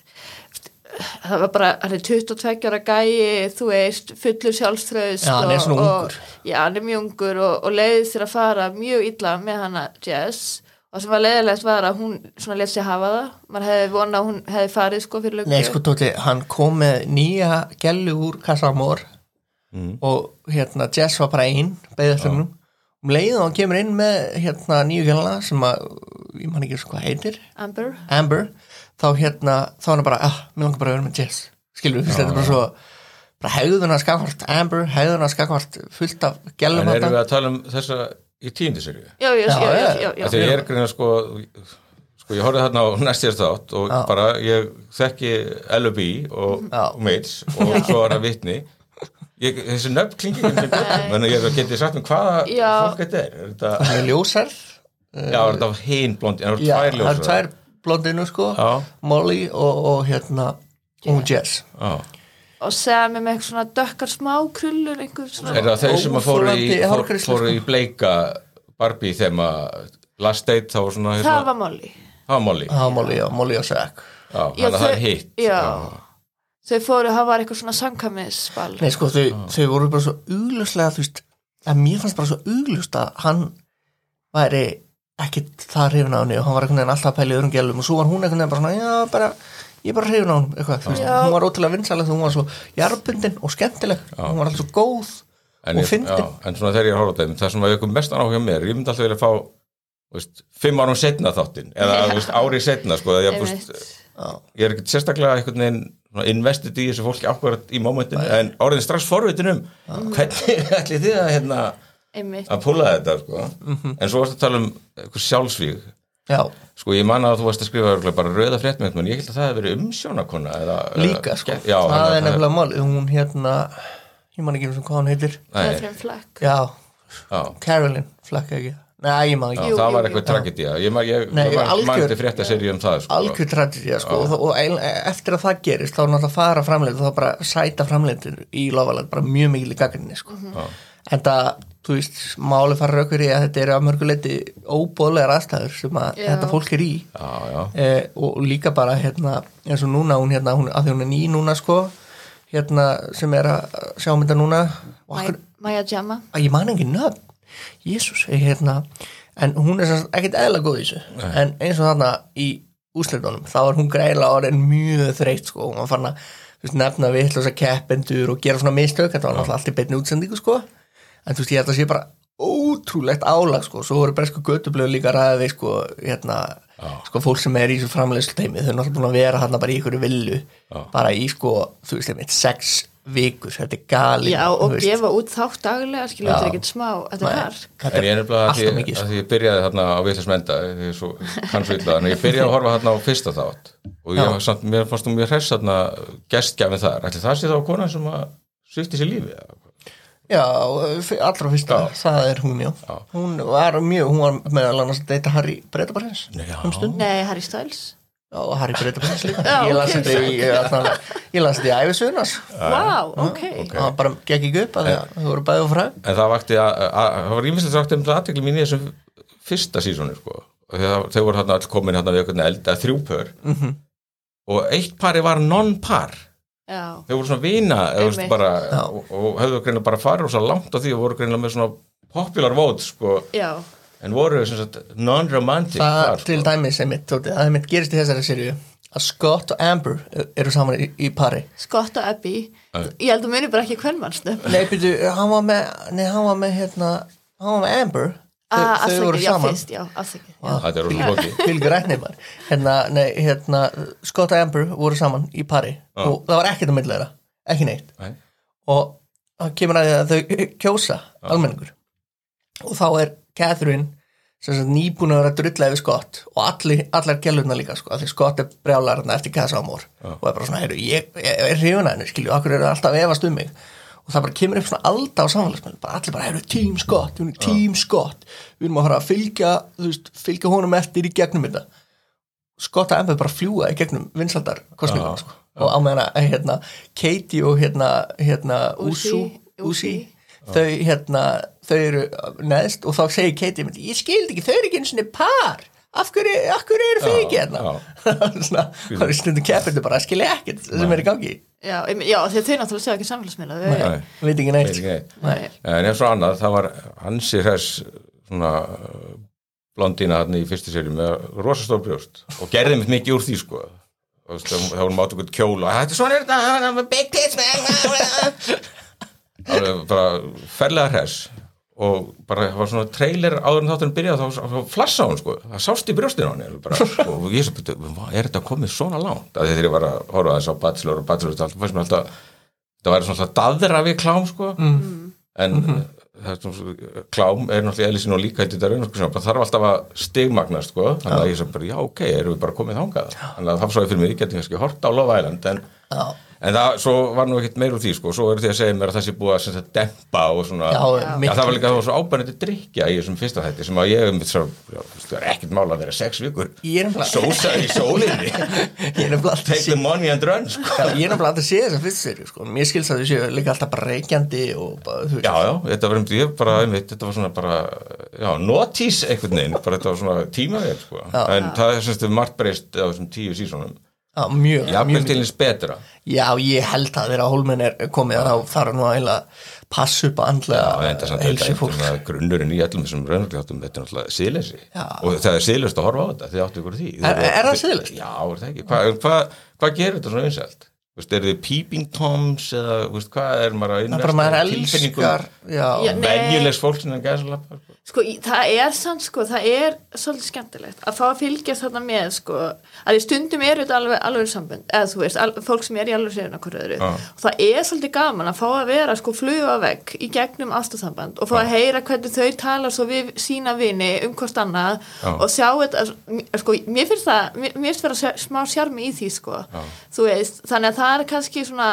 það var bara, hann er 22 ára gæi þú veist, fullur sjálfströðst Já, hann er svona ungur. já, hann er mjög ungur og, og leiðist þér að fara mjög illa með hana Jess og sem var leiðilegt var að hún svona let sér hafa það. Maður hefði vonað að hún hefði farið sko fyrir löggu. Nei, sko, Tóti, hann kom með nýja gellu úr Kassamór og hérna Jess var bara einn eftir hennum um leið og hann kemur inn með hérna nýju gæluna sem að, ég man ekki sko hvað heitir. Amber. Amber, þá hérna þá hann bara, ah, mér langar bara að vera með Jess. Skilur við, þetta er bara svo bara hegðuna skakvart Amber, hegðuna skakvart fullt af gælum En erum við að tala um þessa í tíundiserju? já, já, já, Já, að ég er greina sko sko ég horfði þarna á næstjast þátt og Já. bara ég þekki L.O.B. og, Mates og svo er það vitni ég, þessi nöfn klingi ekki menn ég geti sagt um hvaða Já. fólk þetta er, er þetta, hann er ljósar já, er þetta hinn blondi, það eru tvær það er ljósar tvær blondinu sko Já. Molly og, og hérna og Jess Já. Og Sam er með eitthvað svona dökkar smá krullur er það þeir sem að fóru í, fóru sko. í bleika Barbie þeim að last date þá var svona það var Molly. Það var Molly. Það var Molly, já, Molly og Zack. Já, þannig að það er hitt. já, þau fóru, það var eitthvað svona samkvæmisbal Nei, sko, þau, þau voru bara svo augljóslega, þú veist, að mér fannst bara svo augljóst að hann væri ekkit það hrifin á henni og hann var einhvern veginn alltaf að pæla í öðrum gælum og svo var hún einhvern veginn bara svona, já, bara, ég bara hrifin á hann, eitthvað, veist, Já. hún var ótrúlega vinsalega þú var svo jarðbundin og skemmtileg, hún var alltaf svo góð en, og já, fyndin. en svona þegar ég er að horfa á þeim það sem að ykkur mest áhuga mér, ég myndi alltaf vilja fá veist, fimm árum setna þáttin eða Já. veist, árið setna sko, ég, ég er ekkert sérstaklega einhvern veginn investið í þessu fólki ákvarðat í mómentinu en orðin strax forvitin um hvernig ætli þið að, hérna, að púla þetta sko. Mhm. en svo varst að tala um eitthvað sjálfsvíg Já, sko ég man að þú varst að skrifa bara rauða fréttmynd menn ég held að það hefði verið umsjónakonna eða, líka, sko, já, það hann- er nefnilega mál, hún hérna, ég man ekki um hvað hann heitir, Catherine Fleck já, já, Carolyn, flakka ekki, nei, ég man já, ekki, Jú, það jú, var eitthvað tragedía. Ég, til fréttaserju um það sko. algjör tragedía sko, og, og, eftir að það gerist þá er náttúrulega fara framleitt og þá bara sæta framleitur í lofalega bara mjög mikil í gaggrinni sko. en það, þú veist, máli fara raukur í að þetta eru að mörguleiti óbóðlegar aðstæður sem að Já. þetta fólk er í. Já, já, eh, og líka bara hérna, eins og núna, hún hérna, hún, að því hún er ný núna sko, hérna sem er að sjá þetta núna. Maja Djama að ég man ekki nöfn. Jésús, hérna en hún er ekkert eðla góð í þessu. En eins og þarna í úsleitunum þá er hún greiðlega orðin mjög þreytt sko, hún var fann að þú veist, nefna vittlösa keppendur og gera svona mistök. Þetta var náttúrulega allt í beinni útsendingu sko en þú veist, ég held að sé bara ótrúlegt álag sko, svo voru bara sko götublöðu líka ræði við sko, hérna sko fólk sem er í þessu framleiðslu teimi þau er náttúrulega búin að vera hérna bara í ykkur villu bara í sko, þú veist, einmitt sex vikur, þetta er gali Já, og gefa út þátt daglega skilur þetta er ekkert smá, þetta er hark En ég er nefnilega að því, að sko. ég byrjaði þarna á vitlismenda því svo kannski illa, en ég byrjaði að horfa þarna á fyrsta þátt. Og ég, samt, mér fannst þú mjög hress þarna gestgjafin þar, ætli það sé þá konan sem að svifti sér lífi eða? Já, allra fyrsta, það er hún, já. Hún var mjög, hún var meðal annars að deyta Harry Breitabarins Já. um stund. Nei, Harry Styles Já, og Harry Breitabarins líka. Já, ég las þetta í, ég las þetta í æfisugunas. Vá, ok Það bara gekk ekki upp að því að þau voru bæði og fræg. En það vakti að, að það var ímyndilegt sagt um það aðtekli mín í þessum fyrsta sísónu sko. Og þegar þau voru þarna all komin þarna við einhvern eld að þrjúpör Mhm. og eitt pari var non-par Já, þau voru svona vina eða, veist, bara, og, og höfðu greinlega bara farið og svo langt á því og voru greinlega með svona popular vote sko, já, en voru sem sagt, non-romantic Það par, til sko. dæmis einmitt, tóti, það einmitt gerist í þessari sériu að Scott og Amber eru saman í, í pari. Scott og Abby. Ég held að muni bara ekki hvern mannsnum Nei, byrju, hann var með, nei, hann var með, hérna, hann var með Amber. Þau, Ah, þau voru saman. þetta er rosa maður. Hérna, nei, hérna, Scott og Amber voru saman í pari og það var ekkert á millera, ekki neitt. Nei. og það kemur að að þau kjósa almenningur. Og þá er Catherine sem sagt nýbúin að vera drulla yfir Scott og allir, allar gælurna líka sko, af því Scott er brjálarna eftir Casa Amor og er bara svona, heyrðu, ég, ég er hrifuna henni skilju, okkur eru alltaf að efast um mig og það bara kemur upp svona alda á samfélagsmenn bara allir bara, heyrðu, Team Scott, við erum Team Scott. Við erum að fara að fylgja veist, fylgja honum eftir í gegnum þetta. Scott og Amber bara fljúa í gegnum vinsaldar kostningum sko. og á meðan að hérna, Katie og hérna, hérna Usu, Uzi þau hérna þau eru neðst og þá segir Katie ég skildi ekki, þau eru ekki einu sinni par. Af hverju, af hverju eru þið ekki hérna? það er stundum keppindu bara að skilja ekkert sem er í gangi já, já því þau náttúrulega sjá ekki samfélagsmiðla Nei. veit ekki Veit neitt ekki neitt. Nei. En eins og annað, það var hansi hress svona blondína hann í fyrstu séri með rosastór brjóst og gerði mitt mikið úr því sko og þá vorum átt okkur kjól og þetta er svona er big tits man alveg bara ferlega hress og bara það var svona trailer áður en þátturinn byrjaði þá, þá flassa hún sko, það sást í brjóstinu sko, og ég svo byrja, er þetta komið svona langt, að þegar ég var að horfa þess á Bachelor og Bachelor, það fannst mér alltaf það væri svona alltaf daðra við klám sko. En það er svona, klám er náttúrulega eðlisinn og líka þetta raun sko, það þarf alltaf að stigmagnast sko, þannig að ég svo bara, já ok, erum við bara komið þangað? Þannig að það svo ég fyrir mig, ég geti kannski hort á Love Island en, Já. En það, svo var nú ekkert meir úr því sko, svo eru því að segja mér að það sé búið að sem sagt, dempa og svona, Já, Já. það var líka var svo ábærandi drikja í þessum fyrsta þætti sem að ég um svo, já, það er ekkert mála að vera sex vikur sósa í sólinni take the money and run sko. Já, ég er nefnilega alltaf að sé þess að fyrst séri sko. mér skilst að þau séu líka alltaf bara reykjandi og bara, Já, já, þetta var, ég bara, einmitt, þetta var svona bara, já, notís einhvern veginn, bara þetta var svona tímavél, sko. En það er semst margt breyst á þessum tíu sísónum. Já, mjög, Jafnvel mjög til eins betra. Já, ég held að þegar hólminn er komið þá þarf nú að eiginlega passa upp að andlega Já, en er samt fólk þetta grunnurinn í allum þessum raunarkláttum, þetta er náttúrulega síðleysi. Já. Og það er síðleyst að horfa á þetta, þið áttu ykkur því. Er- er það siðlaust? Já, er það ekki. Hvað hva, hva gerir þetta svona veist, er þið peeping toms eða, hvað er maður að Það er bara maður elskar Já, Já, venjulegs fólk sem er gæðsalappa, sko. Það er samt, sko, það er svolítið skemmtilegt að fá að fylgjast þarna með, sko, að í stundum eru þetta alveg, alveg sambund, eða þú veist, al, fólk sem er í alveg sérinn okkur öðru Já. og það er svolítið gaman að fá að vera, sko, fluga vegg í gegnum ástasamband og fá að heyra hvernig þau tala svo við sína vini um hvort annað Já. og sjá þetta, sko, mér finnst það, mér finnst vera sjá- smá sjarmi í því, sko, þú veist, þannig að það er kannski svona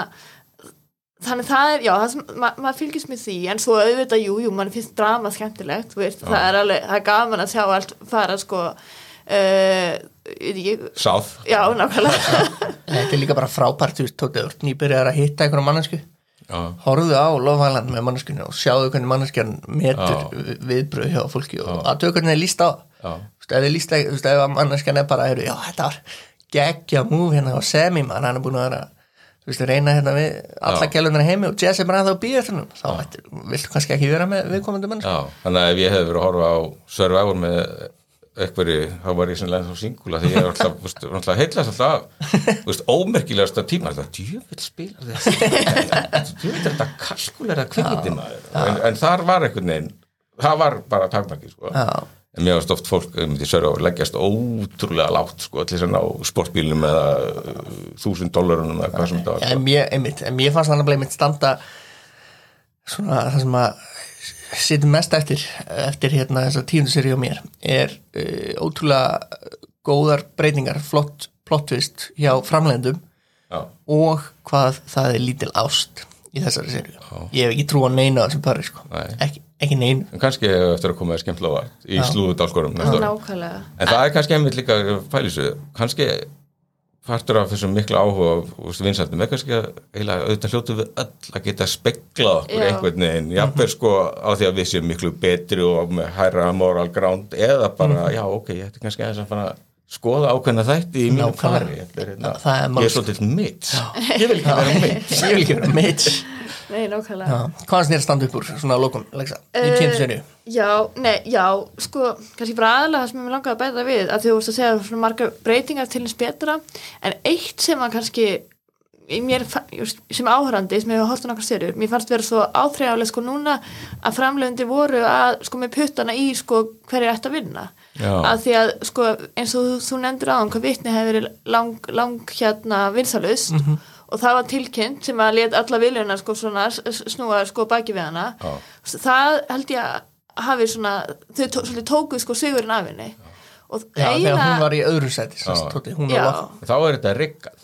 þannig það er, já, það sem, ma maður fylgist með því en svo auðvitað, jú, jú, mann finnst drama skemmtilegt, þú veist, það er alveg það er gaman að sjá allt fara, sko uh, ég, Sáð. já, nákvæmlega. Þetta er líka bara frábært þú veist, tótið, ert nýbyrjar að hitta einhverja mannesku Já. horfðu á lofhælan með manneskunni og sjáðu hvernig manneskjan metur viðbröð hjá fólki og aðtöðu hvernig það er líst á. Já. Þú veist, ef þið líst þú veist, ef manneskjan er bara já, þetta var geggja múf hérna á semi mann, hann er búin að vera þú veist, reyna hérna við alla gælunar heimi og Jess er bara að býða eftir hann þá ættir, viltu kannski ekki vera með viðkomandi Já, þannig að ef ég hefði verið að horfa á Survivor með einhverju, þá var ég sennilega þá singula því ég er alltaf, veist, alltaf veist, ómerkilegasta tíma. Það, djöfull spilar þetta djöfull er þetta kalkulera kvikmyndi maður, en, þar var einhvern veginn, það var bara takmarki, sko. En mér varst oft fólk, um því Survivor leggjast ótrúlega lágt, sko, þess að ná sportbílum eða uh, þúsund dólarunum eða hvað sem þetta var, en mér, einmitt, en mér fannst hann að bleið mitt standa svona það sem að situm mest eftir eftir hérna þessa tíundu seri á mér er uh, ótrúlega góðar breytingar, flott plottvist hjá framlegndum og hvað það er lítil ást í þessari seri ég hef ekki trú á neina á þessum pari sko. Nei. ekki, ekki en kannski eftir að koma að skemmtilega vart í slúðudálskorum En það er kannski einmitt líka pælisu, kannski partur af þessum mikla áhuga og vinsættum er kannski að eiginlega auðvitað hljótu við öll að geta speklað okkur Já. einhvern veginn, jafnveg sko á því að við séum miklu betri og með hærra moral ground eða bara, já ok, ég ætti kannski aðeins að fara að skoða ákveðna þætti í mínu fari. Er, hérna, er ég er svolítið mitt ég vil ekki vera mitt ég vil ekki vera mitt nei, nákvæmlega. Hvað er standa upp úr svona að lokum Lexa, í tíundu seri Já, nei, já, sko, kannski bara aðalega það sem ég langaði að bæta við að því þú vorst að segja svona margar breytingar til hins betra en eitt sem að kannski í mér, sem áhörandi sem hefur hótt á nokkar styrjur, mér fannst vera svo áþreifalega sko núna að framlegandi voru að sko með puttana í sko hverju ætti að vinna. Já. að því að sko eins og þú, þú nefndir aðan hvað vitni hefur verið lang, lang hérna vinsalust og það var tilkynnt sem að let alla viljuna sko svona snúa sko baki við hana. Já. það held ég að hafi svona þau tó, tókuð sko sigurinn af henni. Og já, þegar hún var í öðru seti þá er þetta riggað,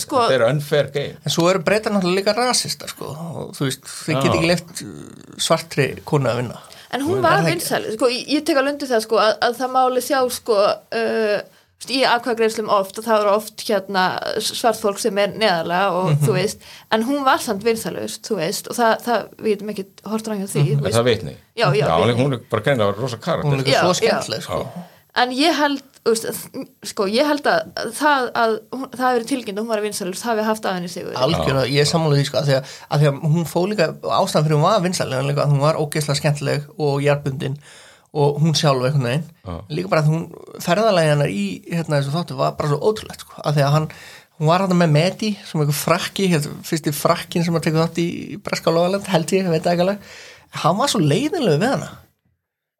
sko þetta er unfair game. En svo eru breytar náttúrulega líka rasista sko og þú veist, þau Já. get ekki leift svartri konu að vinna. En hún var það ekki? vinsæl, sko, ég, ég tek alveg undir það sko, að, að það máli sjá sko, uh, í aðkvæðgreislum oft og það eru oft hérna svart fólk sem er neðarlega og Mhm. þú veist, en hún var samt vinsælust, þú veist, og það, það við getum ekki hort rann hjá því, þú er veist, það vitni? Já, já, hún, er, vitni. hún er bara greina rosa Hún er karakter líka Já, svo já. skemmtileg sko en ég held þú veist, sko, ég held að það að hún, það hefur tilkynnt að hún var að vinsalust hafi haft af henni sigur algjörlega, ég er sammála því sko, að því að, að því að hún fó líka ástæðan fyrir hún var vinsalega og hún sjálf einhvern veginn. Já. líka bara að hún ferðalagi hennar í hérna þessu þáttu var bara svo ótrúlegt sko, að því að hann, hún var hann með Medi sem einhver frakki, hérna, fyrsti frakkin sem að teka þátt í Breska Lóðaland held ég, veit ekki alveg. Hann var svo leiðinlega við hana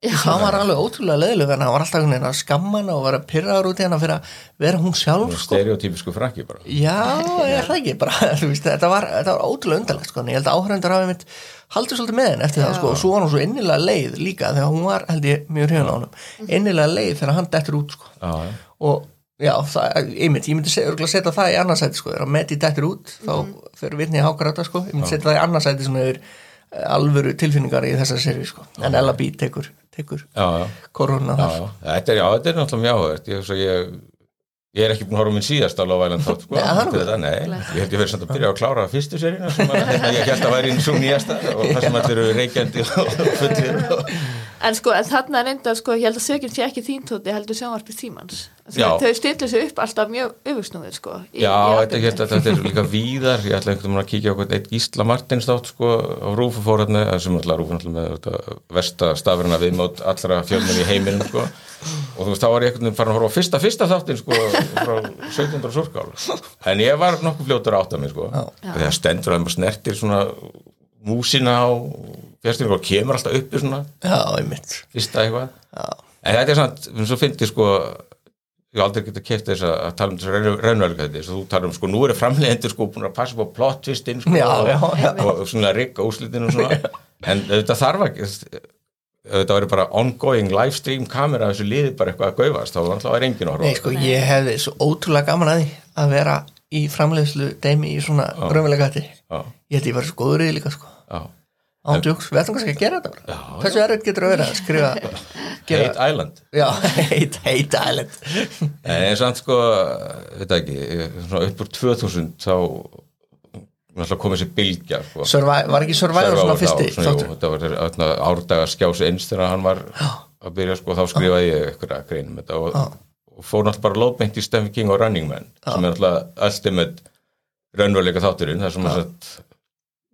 Já. hann var alveg ótrúlega hana hann var alltaf einhvern veginn að skamma hana og vera pyrraður út í hana fyrir að vera hún sjálf sko. stereotypisku frakki bara Já, ég er það ekki bara, þú veist, þetta var, þetta var ótrúlega undarlegt sko, en ég held að áhöröndur hafi mitt haldið svolítið með henn eftir það sko, og svo var hún svo innilega leið líka þegar hún var, held ég, mjög hrifin á honum innilega leið þegar hann dettur út sko. já, já. og já, það, einmitt, ég myndi setja það í annarsæti sko, þegar Medi dettur út þá fyrir vitni í hákarata sko, ég myndi setja það í annarsæti yfir eh, alvöru tilfinningar í þessari seri sko, en Ella B tekur, tekur já, já. korona þar. já, þetta er, já, þetta er náttúrulega mjög áhugavert. Ég, ég, ég er ekki búin að horfa minn síðast á Lofæland þátt, sko, Nei, ég held ég verið samt að byrja að klára fyrstu seríuna sem að, ég held að væri svo nýjasta og það sem allir eru reykjandi og fullir og, En sko, en þarna er enda, sko, ég held að sökinn sé ekki þín tóti, heldur sjónvarpið tímans. Já. Þau stillu sig upp alltaf mjög öfugsnúið, sko. í- Já, í þetta, atburðum. þetta, er líka víðar ég ætla einhvern veginn að kíkja á eitt Gísla Martins þátt sko á Rúfu fórhætni sem alltaf Rúfu náttúrulega með þetta, versta stafurina viðmót allra fjölmenn í heiminum sko og þú veist, þá var ég einhvern veginn farin að horfa á fyrsta, fyrsta þáttin sko frá 1700 surkál en ég var nokkuð fljótur átt af mig sko að svona músina og kemur alltaf uppi svona Já, einmitt. fyrsta eitthvað. En þetta er samt, svo fyndi sko ég aldrei getað keft þess að tala um þess að raunveruleika þetta, þú talar um sko nú eru framleiðendur sko búin að passa på plot twistinn sko Já, og, svona rigga úslitin og svona. En þetta þarf ekki þetta væri bara ongoing livestream kamera þessu liði bara eitthvað að gaufast þá alltaf að að horfa á Nei, sko, ég hefði svo ótrúlega gaman að því að vera í framleiðslu deimi í svona. Já, Ég held ég var svo góður í því líka, sko. Ándjóks, við ætlum kannski að gera þetta bara. Hversu erfitt getur að vera að skrifa, Hate Island. Já, heit, heit island. en hann sko, veit ekki upp úr 2000 þá komið sér bylgja sko. Survi var ekki Survivor svona fyrsti? þetta var þarna árdagar skjási eins þegar hann var að byrja sko, þá skrifaði ég eitthvað að greinum þetta og, og fór náttúrulega bara lóðbengt í Stephen King og Running Man sem er náttúrulega ultimate raunveruleika þátturinn þar sem að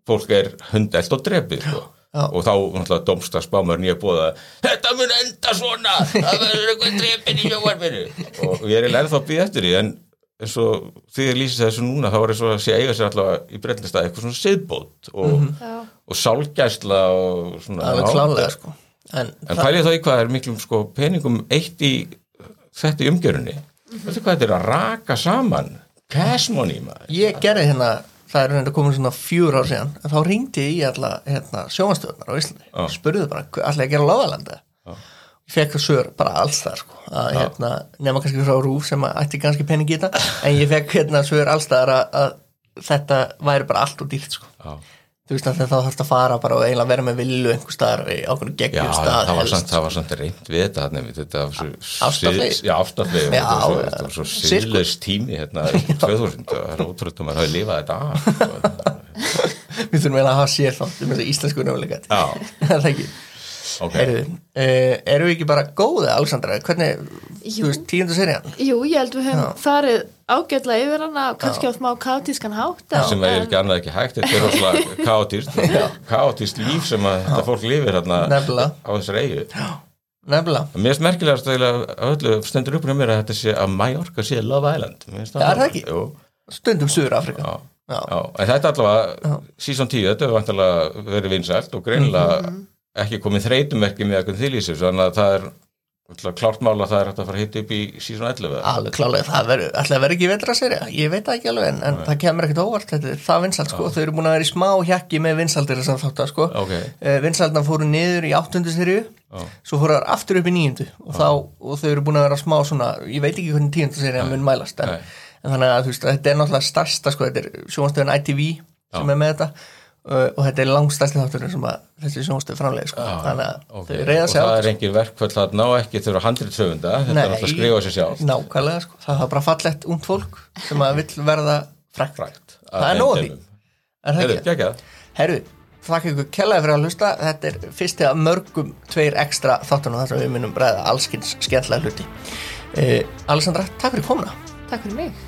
fólk er hundelt og drepið sko. Og þá náttúrulega domsta spámur nýja bóða þetta mun enda svona það verður eitthvað drepin í sjóvarpinu og ég er eiginlega ennþá að býða eftir því en eins og því ég lýsi þessu núna þá var eins og að sé eiga sér allavega í breytnistað eitthvað svona siðbót og, Já. og sálgæsla og svona Alveg já, klálega, sko. En, En pælið þá í hvað er miklum sko, peningum eitt í þetta í umgjörunni Veistu hvað þetta er að raka saman? Cash money maður. Ég gerði hérna, það er reynda komin svona fjúr ár síðan, en þá ringdi ég í alla hérna, sjómanstöðunar á Íslandi. Já. Spurði bara, allir að gera láðalanda? Ég fekk það svör bara alls þar, sko. Að, hérna, nema kannski frá Rúf sem að ætti kannski pening í þetta, en ég fekk hérna svör alls þar að, að þetta væri bara allt og dýrt, sko. Þú veist að þá þarfst að fara bara og eiginlega vera með villu einhver staðar í ákveðinu geggjum stað það, var samt, það var samt reynd við þetta þarna, þetta var svo Já, þetta var svo, síðlaus tími hérna 2000 og það er ótrútt að maður hafi lifað þetta af sko. við þurfum eiginlega að hafa sér þá um þessu íslensku nefnilega það er ekki ok. Heyrðu, uh, erum við ekki bara góði Alexandra, hvernig, Jú. þú veist, tíundu serían? Jú, ég held við höfum farið ágætlega yfir hana, kannski á smá kaotískan hátt. en- sem er ekki annað ekki hægt þetta er rosalega kaotist kaotist líf sem að þetta fólk lifir hérna á þessar eigu nefnilega, Mér finnst merkilegast að öllu stendur upp með mér að þetta sé að Mallorca sé Love Island. Ja, er það ekki? Jú, stundum Suður Afrika já, Já. já. En þetta allavega, season 10 þetta hefur vantilega verið vinsælt og greinilega Mhm. Ekki komið þreytummerki með eitthvað þýlísir, þannig að það er klárt mála að það er hægt að fara að hitta upp í season 11 alveg klálega, það verður alltaf verður ekki vetra serja, ég veit ekki alveg en, en það kemur ekkert óvart, þetta er það vinsalt sko, þau eru búin að vera í smá hjakki með vinsaldir þess að þátt að sko, Ok. uh, vinsaldna fóru niður í áttundu serju Já. svo fóru þar aftur upp í níundu og, þá, og þau eru búin að vera smá svona ég veit ekki hvernig tíundu serja mun mælast en, en þannig að veist, þetta er náttúrulega starsta sko, þetta er sjónastöðun ITV sem er með þetta og þetta er langstæsti þátturinn sem að þessi sjónastöð framlega sko. þannig að Ok. þau reyða Og sig á það þetta, er engin verkföll að ná ekki þurfa handrið söfunda, þetta er náttúrulega að skrifa sér sjálf nákvæmlega sko. það er bara fallegt ungt fólk sem að vill verða frækt frækt Það er er það Herru, þakka ykkur kellaði fyrir að hlusta. Þetta er fyrsti af mörgum tveir ekstra þáttunum þar sem við munum ræða allskins skemmtilega hluti. Uh, Alessandra, takk fyrir komuna. Takk fyrir mig